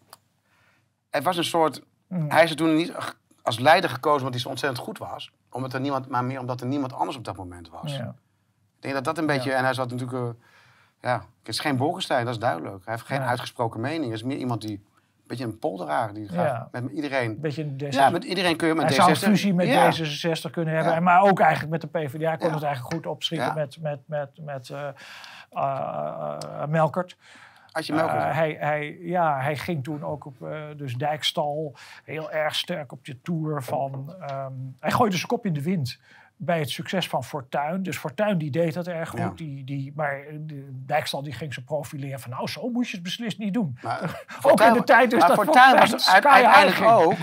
S2: het was een soort.
S1: Mm.
S2: Hij is er toen niet als leider gekozen omdat hij zo ontzettend goed was. Omdat er niemand, maar meer omdat er niemand anders op dat moment was.
S1: ja.
S2: Ik denk dat dat een beetje. En hij zat natuurlijk. eh, ja, het is geen Bolkestein, dat is duidelijk. Hij heeft geen
S1: Ja.
S2: uitgesproken mening. Het is meer iemand die. Een beetje een polderaar die graag
S1: Ja.
S2: met iedereen.
S1: Een beetje een D66.
S2: Ja, met iedereen kun je met
S1: Hij
S2: D66.
S1: zou een fusie met
S2: ja.
S1: D66 kunnen hebben. Maar ook eigenlijk met de PvdA kon het eigenlijk goed opschieten met, met, met, met eh, eh, eh, Melkert.
S2: Als je melk
S1: hij, hij, ja, hij ging toen ook op dus Dijkstal heel erg sterk op de tour van... ehm, hij gooide zijn kop in de wind bij het succes van Fortuyn. Dus Fortuyn die deed dat erg goed.
S2: Ja.
S1: Die, die, maar de Dijkstal die ging ze profileren van... nou, zo moet je het beslist niet doen.
S2: Maar, <laughs>
S1: Ook in de tijd dus
S2: maar
S1: dat
S2: Fortuyn was uiteindelijk ook.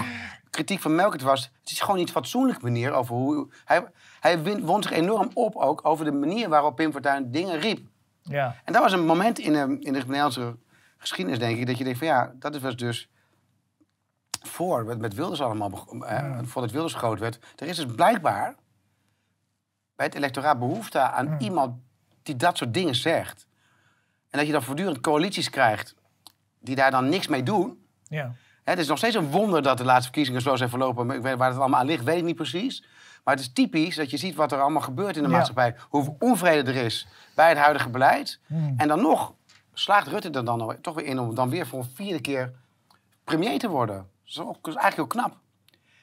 S2: Kritiek van Melkert was. Het is gewoon niet fatsoenlijke manier over hoe. Hij, hij win- wond zich enorm op ook over de manier waarop Pim Fortuyn dingen riep.
S1: Ja,
S2: En dat was een moment in de, in de Nederlandse geschiedenis, denk ik, dat je denkt van ja, dat was dus voor, met, met Wilders allemaal, eh, voordat Wilders groot werd. Er is dus blijkbaar bij het electoraat behoefte aan iemand die dat soort dingen zegt. En dat je dan voortdurend coalities krijgt die daar dan niks mee doen.
S1: ja.
S2: Hè, het is nog steeds een wonder dat de laatste verkiezingen zo zijn verlopen. Ik weet, waar het allemaal aan ligt, weet ik niet precies. Maar het is typisch dat je ziet wat er allemaal gebeurt in de
S1: Ja.
S2: maatschappij. Hoeveel onvrede er is bij het huidige beleid.
S1: Hmm.
S2: En dan nog slaagt Rutte er dan toch weer in om dan weer voor een vierde keer premier te worden. Dat is eigenlijk heel knap.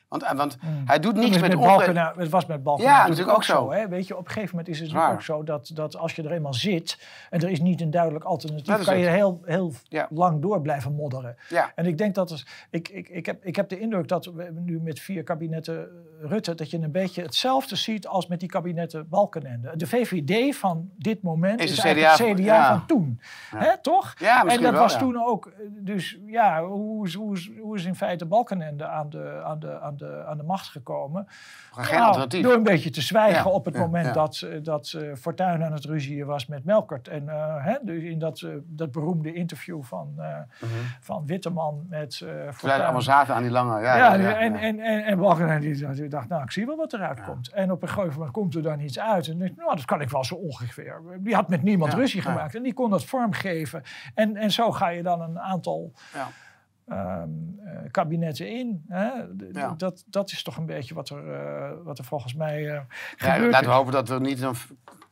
S2: Want, eh, want hij doet niets met
S1: met. Balken, het was met Balken
S2: Ja,
S1: natuurlijk
S2: natuurlijk ook zo.
S1: hè? Weet je, op een gegeven moment is het natuurlijk ook zo dat, dat als je er eenmaal zit en er is niet een duidelijk alternatief, kan je heel, heel
S2: Ja.
S1: lang door blijven modderen.
S2: Ja.
S1: En ik denk dat het, ik, ik, ik, heb, ik heb de indruk dat we nu met vier kabinetten eh, Rutte, dat je een beetje hetzelfde ziet als met die kabinetten Balkenende. De VVD van dit moment
S2: Is
S1: is, eigenlijk
S2: CDA
S1: het CDA
S2: ja.
S1: van toen. Hè, toch?
S2: Ja,
S1: en dat
S2: wel,
S1: was toen ook, eh, dus ja, hoe is, hoe is, hoe is in feite Balkenende aan de, aan de, aan de, aan de macht gekomen?
S2: Geen
S1: Nou,
S2: alternatief.
S1: Door een beetje te zwijgen
S2: Ja,
S1: op het
S2: ja,
S1: moment
S2: ja.
S1: dat, eh, dat eh, Fortuyn aan het ruzieën was met Melkert. En eh, hè, dus in dat, dat beroemde interview van, eh van Witteman met eh
S2: wij
S1: Fortuyn.
S2: allemaal zaten aan die lange... Ja,
S1: Ja,
S2: ja, ja,
S1: en, en, en, en Balkenende die, die dacht, nou, ik zie wel wat eruit komt. En op een gegeven moment komt er dan iets uit. En ik, nou, dat kan ik wel zo ongeveer. Die had met niemand
S2: Ja,
S1: ruzie
S2: ja.
S1: gemaakt. En die kon dat vormgeven. En, en zo ga je dan een aantal
S2: Ja.
S1: Ehm, eh, kabinetten in. Hè?
S2: Ja.
S1: Dat, dat is toch een beetje wat er, eh, wat er volgens mij
S2: Ja,
S1: gebeurt.
S2: laten we hopen dat er niet een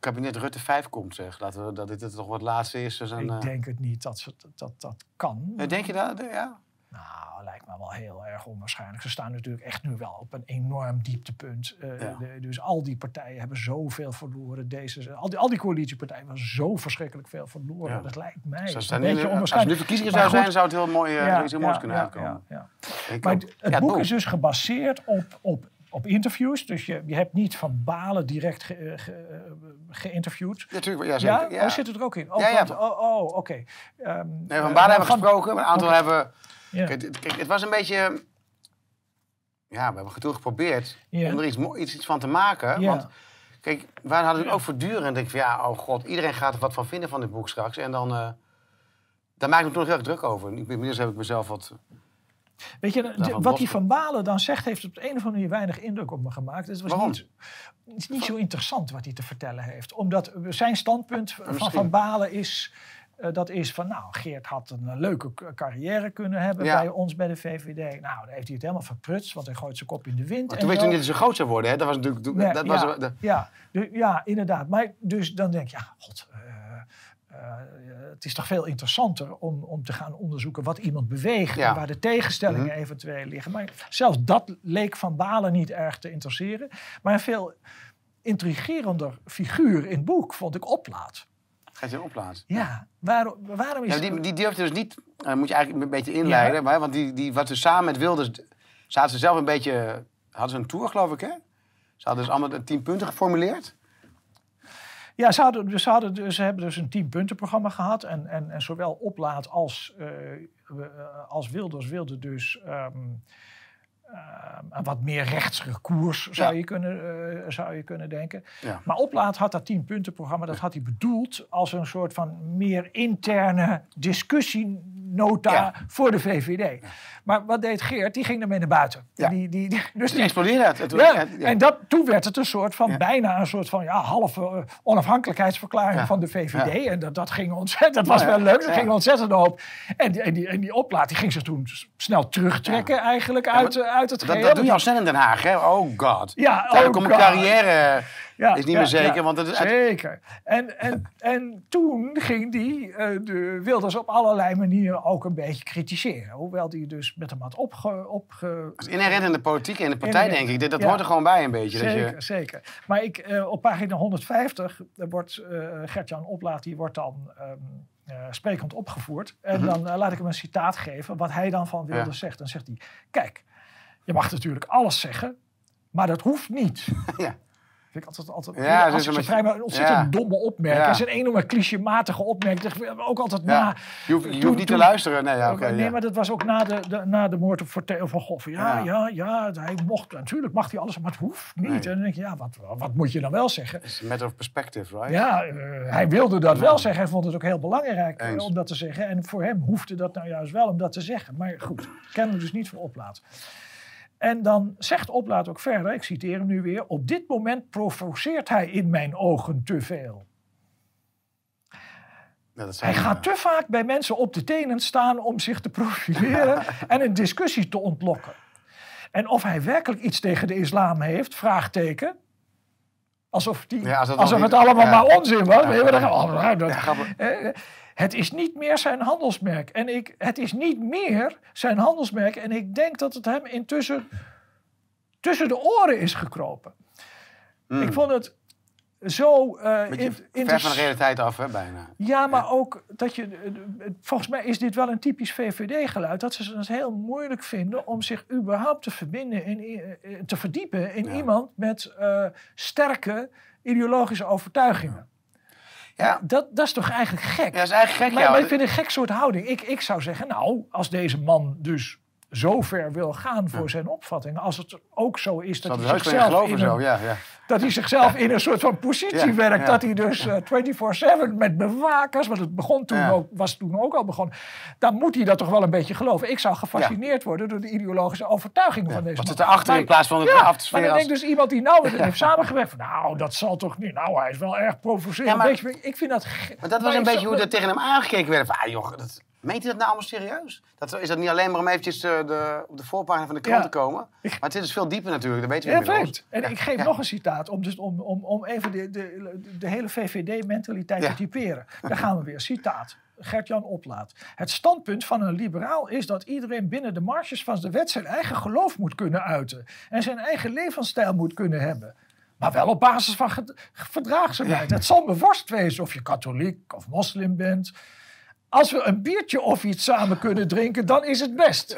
S2: kabinet Rutte 5 komt, zeg. Laten we dat dit toch wat laatste is. Dus een,
S1: ik denk het niet dat dat, dat, dat kan.
S2: denk je dat? Ja.
S1: Nou, lijkt me wel heel erg onwaarschijnlijk. Ze staan natuurlijk echt nu wel op een enorm dieptepunt. Eh,
S2: Ja.
S1: de- dus al die partijen hebben zoveel verloren. Deze, al, die, al die coalitiepartijen hebben zo verschrikkelijk veel verloren.
S2: Ja.
S1: Dat lijkt mij
S2: Als,
S1: een
S2: er nu,
S1: beetje
S2: als er nu
S1: onwaarschijnlijk.
S2: verkiezingen zou zijn, zou het heel mooi, eh,
S1: ja,
S2: heel moois
S1: ja,
S2: kunnen
S1: ja,
S2: uitkomen.
S1: ja, ja.
S2: Ik
S1: Maar het, boek is dus gebaseerd op, op, op interviews. Dus je, je hebt niet Van Balen direct ge- eh, ge- eh, geïnterviewd.
S2: Ja, ja,
S1: Ja? Oh, zit het er ook in? Oh,
S2: Ja, ja.
S1: want- oh, oh, oké. Ehm,
S2: Nee, van
S1: eh,
S2: Baden hebben we gesproken, een aantal hebben...
S1: Ja.
S2: Kijk, het- kijk, het was een beetje... Ja, we hebben toen geprobeerd
S1: Ja.
S2: om er iets, iets, iets van te maken.
S1: Ja.
S2: Want kijk, wij hadden natuurlijk ook voortdurend... denk ik van, ja, oh god, iedereen gaat er wat van vinden van dit boek straks. En dan... eh daar maak ik me toen nog heel erg druk over. Inmiddels heb ik mezelf wat...
S1: Weet je, de- wat die Van Balen dan zegt, heeft op de een of andere manier weinig indruk op me gemaakt. Het was
S2: Waarom?
S1: niet, het is niet zo interessant wat hij te vertellen heeft. Omdat zijn standpunt van
S2: misschien.
S1: Van Balen is, eh, dat is van, nou, Geert had een eh, leuke carrière kunnen hebben
S2: Ja.
S1: bij ons, bij de VVD. Nou, dan heeft hij het helemaal verprutst, want hij gooit zijn kop in de wind.
S2: Maar toen weet je niet dat ze zo groot zou worden, hè? Dat was natuurlijk...
S1: Nee,
S2: dat
S1: ja,
S2: was, de-
S1: ja, de- ja, inderdaad. Maar dus dan denk je, ja, god, eh, het is toch veel interessanter om, om te gaan onderzoeken wat iemand beweegt
S2: Ja.
S1: en waar de tegenstellingen
S2: Mhm.
S1: eventueel liggen. Maar zelfs dat leek Van Balen niet erg te interesseren. Maar een veel intrigerender figuur in het boek vond ik Oplaat.
S2: Gaat je opplaatsen.
S1: Ja, waarom, waarom is
S2: Ja, die, die durfde dus niet, eh, moet je eigenlijk een beetje inleiden, maar, want die, die, wat ze samen met Wilders, zaten ze zelf een beetje, hadden ze een tour geloof ik hè? Ze hadden dus allemaal tien punten geformuleerd.
S1: Ja, ze, hadden, dus- ze, hadden, dus- ze hebben dus een tienpuntenprogramma gehad. En, en, en zowel Oplaat als, eh, eh, als Wilders wilden dus ehm, een wat meer rechtsere koers, zou,
S2: Ja.
S1: je, kunnen, eh, zou je kunnen denken.
S2: Ja.
S1: Maar Oplaat had dat tienpuntenprogramma, dat had hij bedoeld als een soort van meer interne
S2: Ja.
S1: voor de VVD. Maar wat deed Geert? Die ging ermee naar buiten.
S2: Ja.
S1: Die, die, die- dus
S2: Die explodeerde het. En toen-
S1: ja, en dat, toen werd het een soort van, bijna een soort van ja, halve eh, onafhankelijkheidsverklaring van de VVD. En dat, dat ging ontzettend, dat was wel leuk, dat ging ontzettend op. En die, en die, en die oplaat, die ging zich toen snel terugtrekken eigenlijk uit, eh, uit het
S2: Dat,
S1: geheel.
S2: dat doe je al snel in Den Haag, hè? Oh god.
S1: Ja, oh
S2: mijn
S1: God.
S2: carrière
S1: Ja,
S2: is niet
S1: ja,
S2: meer zeker,
S1: ja.
S2: want het is...
S1: Zeker. En, en, en toen ging die eh, de Wilders op allerlei manieren ook een beetje kritiseren. Hoewel die dus met hem had opge... opge
S2: inherent in de politiek en in de partij, denk ik. Dat hoort er gewoon bij een beetje. Dat
S1: Zeker,
S2: je,
S1: zeker. Maar ik, eh, op pagina 150 eh, wordt eh Gert-Jan Oplaat, die wordt dan ehm, eh, sprekend opgevoerd. En
S2: Mhm.
S1: dan laat ik hem een citaat geven, wat hij dan van Wilders
S2: Ja.
S1: zegt. Dan zegt hij, kijk, je mag natuurlijk alles zeggen, maar dat hoeft niet. <laughs>
S2: ja.
S1: Vind ik altijd, altijd
S2: Ja,
S1: als
S2: is een
S1: vrij, maar ontzettend
S2: ja.
S1: domme opmerking.
S2: Ja.
S1: Het is een enorme clichématige opmerking. Ook altijd
S2: Ja.
S1: na.
S2: Je hoeft, je
S1: Toen-
S2: hoeft niet
S1: toen-
S2: te luisteren. Nee, ja,
S1: nee, maar dat was ook na de, de, na de moord op van Gogh. Ja,
S2: Ja.
S1: ja, hij mocht, natuurlijk mag hij alles, maar het hoeft niet.
S2: Nee.
S1: En dan denk je, ja, wat, wat moet je dan wel zeggen?
S2: It's a matter of perspective, right?
S1: Ja, eh, hij wilde dat wel zeggen. Hij vond het ook heel belangrijk eh,
S2: Eens.
S1: om dat te zeggen. En voor hem hoefde dat nou juist wel om dat te zeggen. Maar goed, kennen dus niet van Oplaat. En dan zegt Oplaat ook verder, ik citeer hem nu weer... Op dit moment provoceert hij in mijn ogen te veel.
S2: Ja, dat
S1: Hij gaat te vaak bij mensen op de tenen staan om zich te profileren <laughs> en een discussie te ontlokken. En of hij werkelijk iets tegen de islam heeft, vraagteken. Alsof, die,
S2: Ja,
S1: alsof het allemaal
S2: ja.
S1: maar onzin was.
S2: Ja,
S1: dan-
S2: ja.
S1: Eh, het is niet meer zijn handelsmerk. En ik, het is niet meer zijn handelsmerk. En ik denk dat het hem intussen tussen de oren is gekropen. Ik vond het zo... eh,
S2: Beetje
S1: in-
S2: ver van de realiteit af, hè, bijna.
S1: Ja, maar ook dat je. eh, Volgens mij is dit wel een typisch VVD-geluid. Dat ze het heel moeilijk vinden om zich überhaupt te verbinden eh, te verdiepen in
S2: Ja.
S1: iemand met eh, sterke ideologische overtuigingen.
S2: Ja,
S1: Dat, dat is toch eigenlijk gek?
S2: ja dat is eigenlijk gek,
S1: maar,
S2: ja.
S1: maar ik vind het een gek soort houding. Ik, ik zou zeggen, nou, als deze man dus zo ver wil gaan voor zijn opvattingen, als het ook zo is dat
S2: Dat
S1: hij
S2: in
S1: zichzelf in
S2: zo,
S1: een
S2: ja. ja.
S1: dat hij zichzelf in een soort van positie werkt. Dat hij dus eh 24-7 met bewakers, want het begon toen ook, was toen ook al begonnen. Dan moet hij dat toch wel een beetje geloven. Ik zou gefascineerd worden door de ideologische overtuigingen van deze
S2: Wat zit erachter
S1: Maar-
S2: in plaats van het
S1: ja,
S2: af te
S1: maar dan
S2: als...
S1: denkt dus iemand die nou met hem <laughs> heeft samengewerkt. van, Nou, dat zal toch niet. Nou, hij is wel erg provocerend.
S2: Maar-
S1: ik vind dat...
S2: Maar dat was een beetje hoe er tegen hem aangekeken werd. Van, ah, joh, dat, meent hij dat nou allemaal serieus? Dat, is dat niet alleen maar om eventjes eh, de, op de voorpagina van de krant
S1: Ja.
S2: te komen? Maar het zit dus veel dieper natuurlijk, dat weten we
S1: Ja,
S2: inmiddels.
S1: En ik geef
S2: Ja.
S1: nog een citaat om, dus om, om, om even de, de, de hele VVD-mentaliteit te typeren. Daar gaan we weer. Citaat. Gert-Jan Oplaat. Het standpunt van een liberaal is dat iedereen binnen de marges van de wet zijn eigen geloof moet kunnen uiten. En zijn eigen levensstijl moet kunnen hebben. Maar wel op basis van verdraagzaamheid. Het zal me worst wezen of je katholiek of moslim bent. Als we een biertje of iets samen kunnen drinken, dan is het best.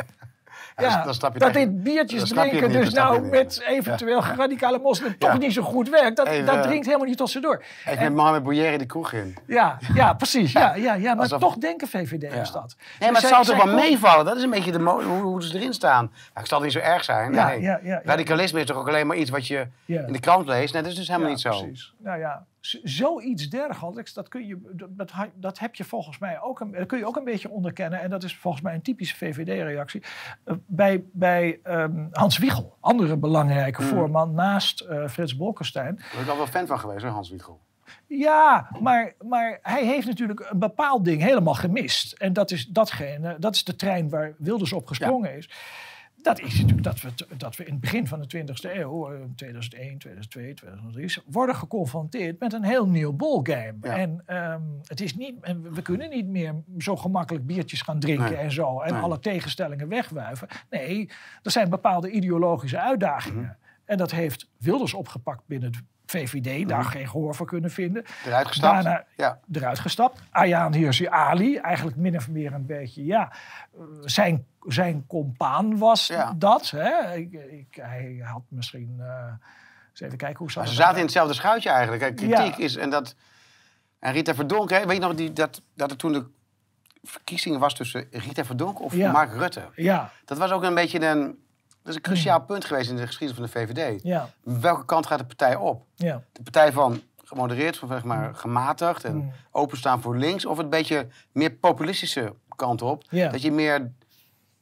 S1: Ja,
S2: dan je
S1: dat
S2: het
S1: dit biertjes
S2: het
S1: drinken
S2: niet,
S1: dus nou
S2: het
S1: met eventueel radicale moslim toch niet zo goed werkt. Dat,
S2: Even,
S1: dat
S2: eh,
S1: dringt helemaal niet tot ze door.
S2: Even met Mohamed Bouyeri de kroeg in.
S1: Ja, ja precies. Ja, ja, ja, maar
S2: Alsof-
S1: toch denken VVD'ers dat.
S2: Nee,
S1: Dus
S2: maar het zou toch wel meevallen? Dat is een beetje de hoe, hoe ze erin staan. Ja, ik zal niet zo erg zijn. Nee. Radicalisme is toch ook alleen maar iets wat je in de krant leest? Nee, dat is dus helemaal niet zo.
S1: Precies. Nou ja, zoiets dergelijks, dat, kun je, dat, dat, heb je volgens mij ook een, dat kun je ook een beetje onderkennen. En dat is volgens mij een typische VVD-reactie. eh, bij bij ehm, Hans Wiegel, andere belangrijke
S2: Hmm.
S1: voorman naast eh, Frits Bolkestein.
S2: Daar ben ik al wel fan van geweest, hoor, Hans Wiegel.
S1: Ja, maar, maar hij heeft natuurlijk een bepaald ding helemaal gemist. En dat is, datgene, dat is de trein waar Wilders op gesprongen is. Dat is natuurlijk dat we, dat we in het begin van de 20e eeuw, eh, 2001, 2002, 2003, worden geconfronteerd met een heel nieuw ballgame.
S2: Ja.
S1: En ehm, het is niet, we kunnen niet meer zo gemakkelijk biertjes gaan drinken
S2: Nee.
S1: en zo. En
S2: Nee.
S1: alle tegenstellingen wegwuiven. Nee, er zijn bepaalde ideologische uitdagingen.
S2: Mhm.
S1: En dat heeft Wilders opgepakt binnen het VVD, daar geen gehoor voor kunnen vinden.
S2: Eruit gestapt.
S1: Daarna
S2: Ja.
S1: eruit gestapt. Ayaan Hirsi Ali, eigenlijk min of meer een beetje, ja, zijn, zijn compaan was
S2: Ja.
S1: dat. Hè? Ik, ik, hij had misschien, eh, eens even kijken hoe
S2: ze
S1: het
S2: zaten in hetzelfde schuitje eigenlijk. Hè. Kritiek
S1: Ja.
S2: is... En, dat, en Rita Verdonk, hè, weet je nog die, dat, dat er toen de verkiezingen was tussen Rita Verdonk of
S1: Ja.
S2: Mark Rutte?
S1: Ja,
S2: Dat was ook een beetje een... Dat is een cruciaal punt geweest in de geschiedenis van de VVD.
S1: ja,
S2: Welke kant gaat de partij op?
S1: ja.
S2: De partij van gemodereerd, van zeg maar gematigd en
S1: Mm.
S2: openstaan voor links, of het beetje meer populistische kant op,
S1: Ja.
S2: dat je meer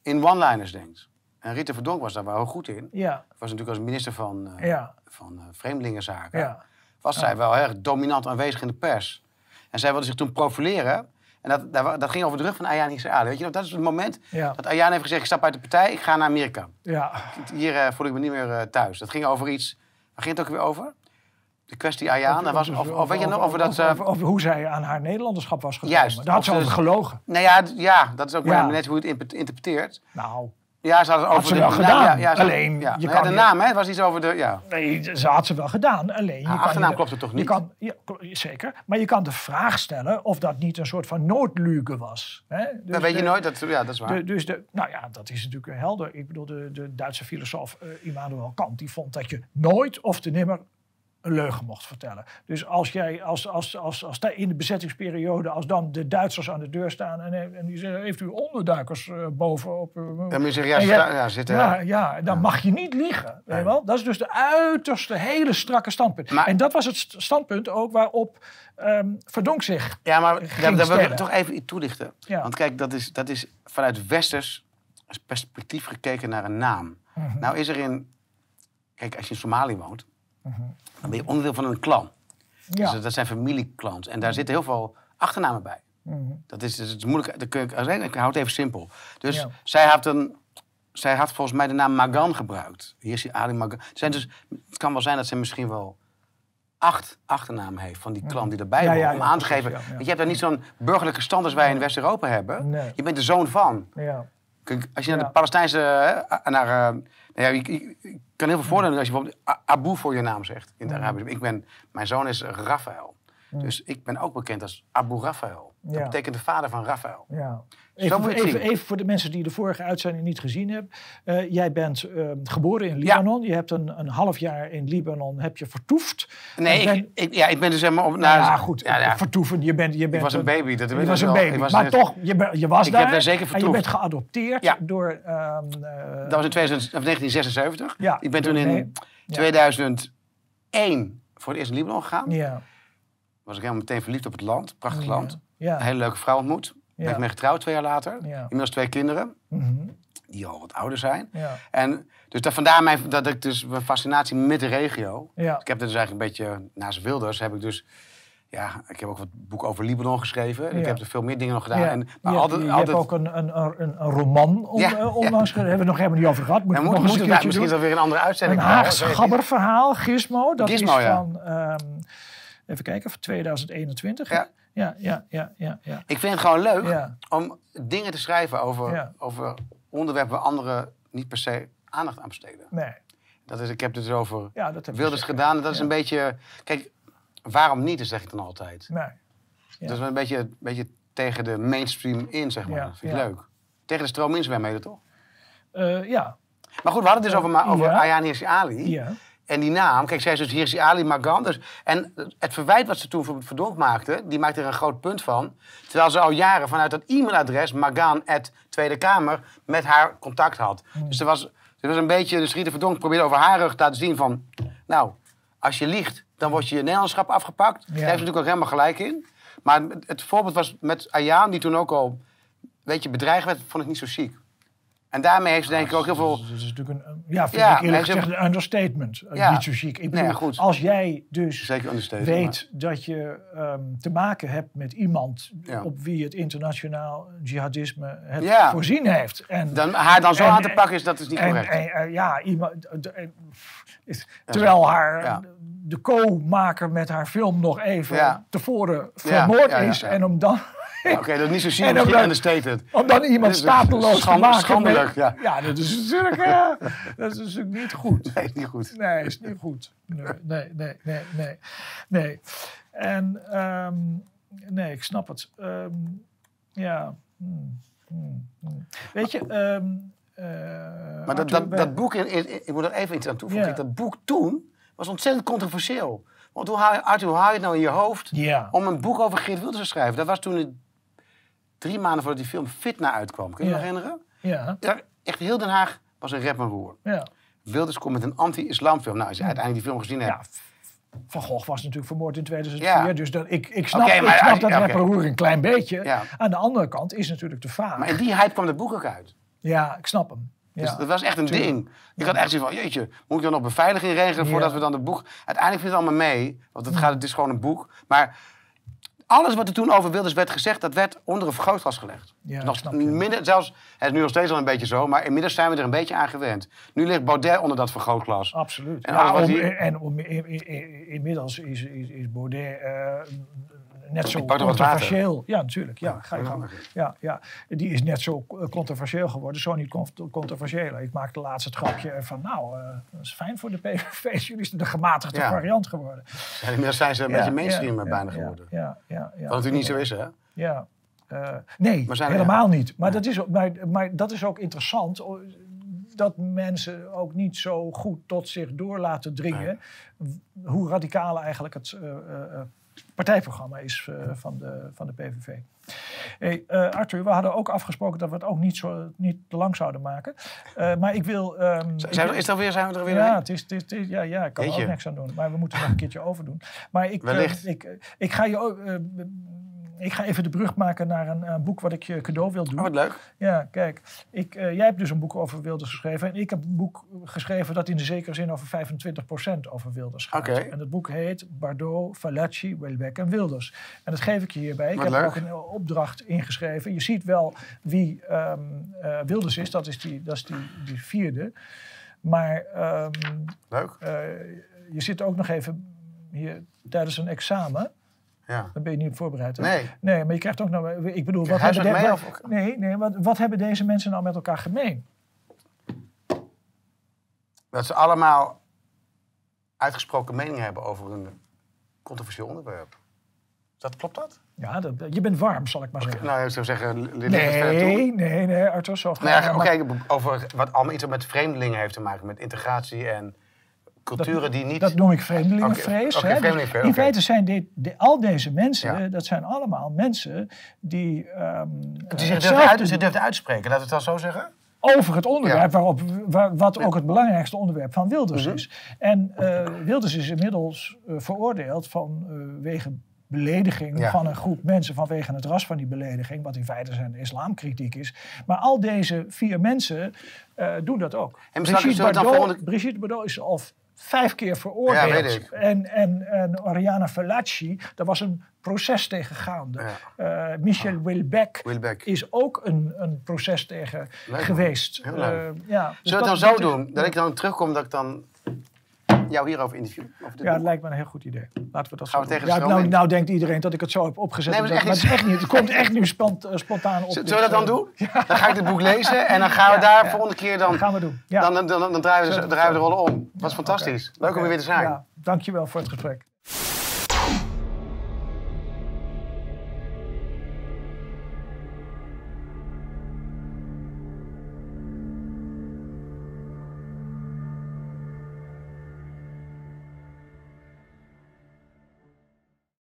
S2: in one-liners denkt. En Rita Verdonk was daar wel heel goed in.
S1: Ja,
S2: Was natuurlijk als minister van,
S1: ja,
S2: van eh, Vreemdelingenzaken,
S1: ja.
S2: was zij wel erg dominant aanwezig in de pers. En zij wilde zich toen profileren. En dat, dat, ging over de rug van Ayaan Ali. Weet je dat is het moment
S1: Ja.
S2: dat Ayaan heeft gezegd, ik stap uit de partij, ik ga naar Amerika.
S1: ja.
S2: Hier eh, voel ik me niet meer eh, thuis. Dat ging over iets, waar ging het ook weer over? De kwestie Ayaan, dat was, of, of weet je nog, over dat... eh,
S1: over, over hoe zij aan haar Nederlanderschap was gekomen.
S2: Juist.
S1: Daar had ze over gelogen.
S2: Nou ja, ja, dat is ook
S1: Ja.
S2: net hoe je het interpreteert.
S1: Nou,
S2: Ja, ze hadden het over
S1: ze
S2: de
S1: wel gedaan.
S2: Ja, ja, ze-
S1: Alleen,
S2: ja.
S1: je kan
S2: de naam, hè? Het was iets over de. Ja.
S1: Nee, ze had ze wel gedaan. Alleen, je kan
S2: achternaam
S1: je-
S2: klopte toch
S1: je
S2: niet?
S1: Kan, ja, kl- zeker. Maar je kan de vraag stellen of dat niet een soort van noodluge was. Hè? Dus
S2: dat weet je nooit. Dat, ja, dat is waar.
S1: de- dus de, nou ja, dat is natuurlijk helder. Ik bedoel, de, de Duitse filosoof eh, Immanuel Kant die vond dat je nooit of te nimmer een leugen mocht vertellen. Dus als jij, als, als, als, als, in de bezettingsperiode, als dan de Duitsers aan de deur staan en, en die zeggen, heeft u onderduikers bovenop?
S2: Dan moet je zeggen, ja, zitten.
S1: ja, ja, dan mag je niet liegen. Weet wel? Dat is dus de uiterste, hele strakke standpunt. En dat was het st- standpunt ook waarop ehm Verdonk zich.
S2: Ja, maar daar, wil ik toch even iets toelichten. Want kijk, dat is, dat is vanuit westers perspectief gekeken naar een naam.
S1: Mhm.
S2: Nou is er in... Kijk, als je in Somalië woont. Dan ben je onderdeel van een clan.
S1: Ja.
S2: Dus dat zijn familieclans. En daar zitten heel veel achternamen bij.
S1: Mhm.
S2: Dat is, dat is moeilijk. Dat kun je, ik hou het even simpel. Dus
S1: Ja.
S2: zij, had een, zij had volgens mij de naam Magan gebruikt. Hier is die Ali Magan. Zijn dus, het kan wel zijn dat ze misschien wel acht achternamen heeft van die klan die erbij
S1: Ja,
S2: hoort.
S1: ja,
S2: om aan te geven. Want je hebt daar niet zo'n burgerlijke stand als wij in West-Europa hebben.
S1: Nee.
S2: Je bent de zoon van. Als je naar de Palestijnse, naar, Ja, je kan heel veel voordelen als je bijvoorbeeld Abu voor je naam zegt in het
S1: Mm.
S2: Arabisch. Ik ben, mijn zoon is Raphaël. Dus ik ben ook bekend als Abu Raphaël. Dat betekent de vader van Raphaël.
S1: Ja. Even, even, even voor de mensen die de vorige uitzending niet gezien hebben. Eh, jij bent eh, geboren in Libanon. Je hebt een, een half jaar in Libanon heb je vertoefd.
S2: Nee, ik, ik, ja, ik ben dus helemaal op...
S1: ja, goed.
S2: Ja, ja.
S1: Vertoeven. Je bent, je bent
S2: Ik was een baby. Dat
S1: Je was
S2: ik
S1: een baby.
S2: Ik was
S1: maar toch, je, ben- je was
S2: Ik
S1: daar.
S2: heb daar zeker
S1: En je
S2: vertoefd.
S1: bent geadopteerd door... ehm, eh,
S2: Dat was in 2000 of 1976.
S1: Ja,
S2: ik ben toen in
S1: nee. Ja.
S2: 2001 voor het eerst in Libanon gegaan.
S1: ja.
S2: Was ik helemaal meteen verliefd op het land. Prachtig land.
S1: Ja.
S2: Een hele leuke vrouw ontmoet. Ben
S1: Ja.
S2: ik mee getrouwd twee jaar later.
S1: Ja.
S2: Inmiddels twee kinderen.
S1: Mhm.
S2: Die al wat ouder zijn. En dus dat, vandaar mijn, dat ik dus mijn fascinatie met de regio. Ik heb dus eigenlijk een beetje, naast Wilders heb ik dus... Ja, ik heb ook wat boeken over Libanon geschreven. Ik
S1: Ja.
S2: heb er veel meer dingen nog gedaan.
S1: Ja.
S2: En, maar
S1: je,
S2: altijd,
S1: je
S2: altijd,
S1: hebt ook een, een, een, een roman om, eh, onlangs, Daar hebben we nog helemaal niet over gehad. Moet nog
S2: misschien is dat weer een andere uitzending.
S1: Een Haags gabberverhaal, Gizmo. Dat
S2: Gizmo,
S1: is van, ehm, even kijken, van 2021.
S2: Ja.
S1: Ja, ja, ja, ja. ja.
S2: Ik vind het gewoon leuk
S1: Ja.
S2: om dingen te schrijven over,
S1: Ja.
S2: over onderwerpen waar anderen niet per se aandacht aan besteden.
S1: Nee,
S2: Dat is, ik heb het dus over
S1: ja, dat
S2: Wilders gedaan. Dat is een beetje... Kijk, waarom niet, zeg ik dan altijd.
S1: Nee.
S2: Dat is een beetje, een beetje tegen de mainstream in, zeg maar.
S1: Ja,
S2: Dat vind ik leuk. Tegen de stroom in zwemmen, toch?
S1: Eh, ja,
S2: Maar goed, we hadden het dus over, ma- over. Ayaan Hirsi Ali.
S1: ja.
S2: En die naam, kijk, zij is dus Hirsi Ali Magan. Dus, en het verwijt wat ze toen voor Verdonk maakte, die maakte er een groot punt van. Terwijl ze al jaren vanuit dat e-mailadres, Magan Tweede Kamer, met haar contact had.
S1: Hmm.
S2: Dus er was, er was een beetje, dus Rita Verdonk probeerde over haar rug te laten zien van... Nou, als je liegt, dan wordt je je Nederlandschap afgepakt. Daar heeft ze natuurlijk ook helemaal gelijk in. Maar het, het voorbeeld was met Ayaan, die toen ook al een beetje bedreigd werd, vond ik niet zo chic. En daarmee heeft ze denk ik ook heel veel...
S1: Dat is natuurlijk een, ja, vind
S2: Ja,
S1: ik eerlijk gezegd een understatement. Eh,
S2: Ja.
S1: Niet zo chic. Ik bedoel, als jij dus weet dat je ehm, te maken hebt met iemand
S2: Ja.
S1: op wie het internationaal jihadisme het voorzien heeft. En,
S2: Dan, haar dan zo
S1: En-
S2: aan te pakken is dat is niet
S1: en,
S2: correct.
S1: en, eh, ja, iemand, eh, terwijl haar, de co-maker met haar film nog even tevoren vermoord is.
S2: ja.
S1: En om dan,
S2: Ja, Oké, dat is niet zo chic,
S1: En dan-
S2: understated.
S1: om dan iemand stateloos te maken.
S2: schandelijk,
S1: met-
S2: ja.
S1: dat is natuurlijk, eh, dat is natuurlijk niet goed.
S2: Nee, is niet goed.
S1: Nee, is niet goed. Nee, nee, nee, nee, nee. nee. En ehm, nee, ik snap het. Ehm, ja. Hmm, hmm, hmm. Weet je, eh,
S2: Maar dat, dat, dat boek, in, in- ik moet er even iets aan toevoegen.
S1: Ja.
S2: Dat boek toen was ontzettend controversieel. Want hoe haal, je- Arthur, hoe haal je het nou in je hoofd
S1: Ja.
S2: om een boek over Geert Wilders te schrijven? Dat was toen het drie maanden voordat die film Fitna uitkwam. Kun je je
S1: Ja.
S2: nog herinneren?
S1: Ja,
S2: echt heel Den Haag was een rep en roer.
S1: ja.
S2: Wilders komt met een anti-islamfilm. Nou, als je uiteindelijk die film gezien hebt.
S1: ja. Van Gogh was natuurlijk vermoord in 2004.
S2: Ja.
S1: Dus dat, ik, ik snap,
S2: maar
S1: ik snap dat rapperroer een klein beetje.
S2: Ja.
S1: Aan de andere kant is natuurlijk de vraag.
S2: Maar in die hype kwam dat boek ook uit.
S1: Ja, ik snap hem. Ja.
S2: Dus dat was echt een ding. Ik had echt zoiets van, jeetje, moet ik dan nog beveiliging regelen voordat we dan het boek... Uiteindelijk viel het allemaal mee, want het, gaat, het is gewoon een boek. Maar alles wat er toen over Wilders werd gezegd, dat werd onder een vergrootglas gelegd.
S1: Ja,
S2: nog
S1: snap je.
S2: minder, zelfs, het is nu nog steeds al een beetje zo, maar inmiddels zijn we er een beetje aan gewend. Nu ligt Baudet onder dat vergrootglas.
S1: Absoluut.
S2: En
S1: Ja, om- en om, in- in- in- inmiddels is, is, is Baudet eh, net zo
S2: er
S1: controversieel. Ja, natuurlijk. Ja, ga je
S2: ja,
S1: gang. Ja, ja. Die is net zo eh, controversieel geworden. Zo niet cont- controversieel. Ik maakte laatst het grapje van, nou, eh, dat is fijn voor de PVV. <laughs> Jullie zijn de gematigde
S2: Ja.
S1: variant geworden.
S2: En inmiddels zijn ze een
S1: Ja,
S2: beetje mainstream
S1: ja,
S2: eh, bijna geworden.
S1: Ja, ja, ja,
S2: Wat natuurlijk niet zo is, hè?
S1: Ja. Nee,
S2: Maar
S1: helemaal niet. Maar, dat is, ook- maar, maar dat is ook interessant. Dat mensen ook niet zo goed tot zich door laten dringen. Hoe radicaal eigenlijk het eh, partijprogramma is eh, van, de, van de PVV. Hey, eh, Arthur, we hadden ook afgesproken dat we het ook niet, zo, niet te lang zouden maken. Eh, maar ik wil... ehm, ik
S2: Zijn we, is dat weer, zijn we er weer
S1: ja, het is, het is, het is- ja, ja, ik kan er ook niks aan doen. Maar we moeten nog een keertje overdoen. Maar ik, ik, ik, ga je ook, ik ga even de brug maken naar een, eh, boek wat ik je cadeau wil doen.
S2: Oh, wat leuk.
S1: Ja, kijk. Ik, eh, jij hebt dus een boek over Wilders geschreven. En ik heb een boek geschreven dat in de zekere zin over 25% over Wilders gaat.
S2: Oké.
S1: En het boek heet Bardot, Fallaci, Welbeck en Wilders. En dat geef ik je hierbij. Ik
S2: Wat
S1: heb
S2: leuk.
S1: er ook een opdracht ingeschreven. Je ziet wel wie ehm, eh, Wilders is. Dat is die, dat is die, die vierde. Maar ehm,
S2: Leuk.
S1: eh, je zit ook nog even hier tijdens een examen.
S2: Ja.
S1: Dan ben je niet op voorbereid. hè?
S2: Nee.
S1: Nee, maar je krijgt ook nog... Ik bedoel, wat hebben, de-
S2: mee
S1: wat-
S2: of-
S1: nee, nee, wat, wat hebben deze mensen nou met elkaar gemeen?
S2: Dat ze allemaal uitgesproken meningen hebben over een controversieel onderwerp. Dat, klopt dat?
S1: Ja, dat, je bent warm, zal ik maar zeggen.
S2: Nou, ik zou zeggen, toe?
S1: Nee, nee, nee, Arthur, zo
S2: Nou oké, over wat allemaal iets met vreemdelingen heeft te maken, met integratie en culturen die niet...
S1: Dat noem ik vreemdelingenvrees. Dus in feite zijn dit, de- al deze mensen,
S2: Ja.
S1: dat zijn allemaal mensen die ehm,
S2: die zich durft, uit, uitspreken, laten we het dan zo zeggen?
S1: over het onderwerp
S2: Ja.
S1: waarop, waar, wat ook het belangrijkste onderwerp van Wilders
S2: Mhm.
S1: is. En eh, Wilders is inmiddels eh, veroordeeld vanwege belediging
S2: Ja.
S1: van een groep mensen vanwege het ras van die belediging, wat in feite zijn islamkritiek is. Maar al deze vier mensen eh, doen dat ook.
S2: En
S1: Brigitte, Bardot,
S2: volgende-
S1: Brigitte Bardot is al vijf keer veroordeeld.
S2: Ja, weet ik.
S1: En, en, en Oriana Fallaci, daar was een proces tegen gaande. Eh, Michel Wilbeck
S2: Wilbeck.
S1: is ook een, een proces tegen
S2: Leuk,
S1: geweest. Eh, ja, dus
S2: Zullen we het dan zo doen? Dat ik dan terugkom, dat ik dan jou hierover interview? Over dit
S1: Ja, het
S2: boek?
S1: ligt me een heel goed idee. Laten we dat
S2: Gaan
S1: zo
S2: we tegen
S1: ja, nou, nou denkt iedereen dat ik het zo heb opgezet.
S2: Nee, maar
S1: maar,
S2: het is echt
S1: niet. Het komt echt nu spont- eh, spontaan op.
S2: Zullen
S1: dus,
S2: we dat dan
S1: eh,
S2: doen? <laughs> Dan ga ik dit boek lezen en dan gaan we daar volgende keer dan...
S1: Dat gaan we doen.
S2: Dan, dan, dan, draaien we de, rollen om. Dat is fantastisch. Leuk om er weer te zijn.
S1: Ja, dankjewel voor het gesprek.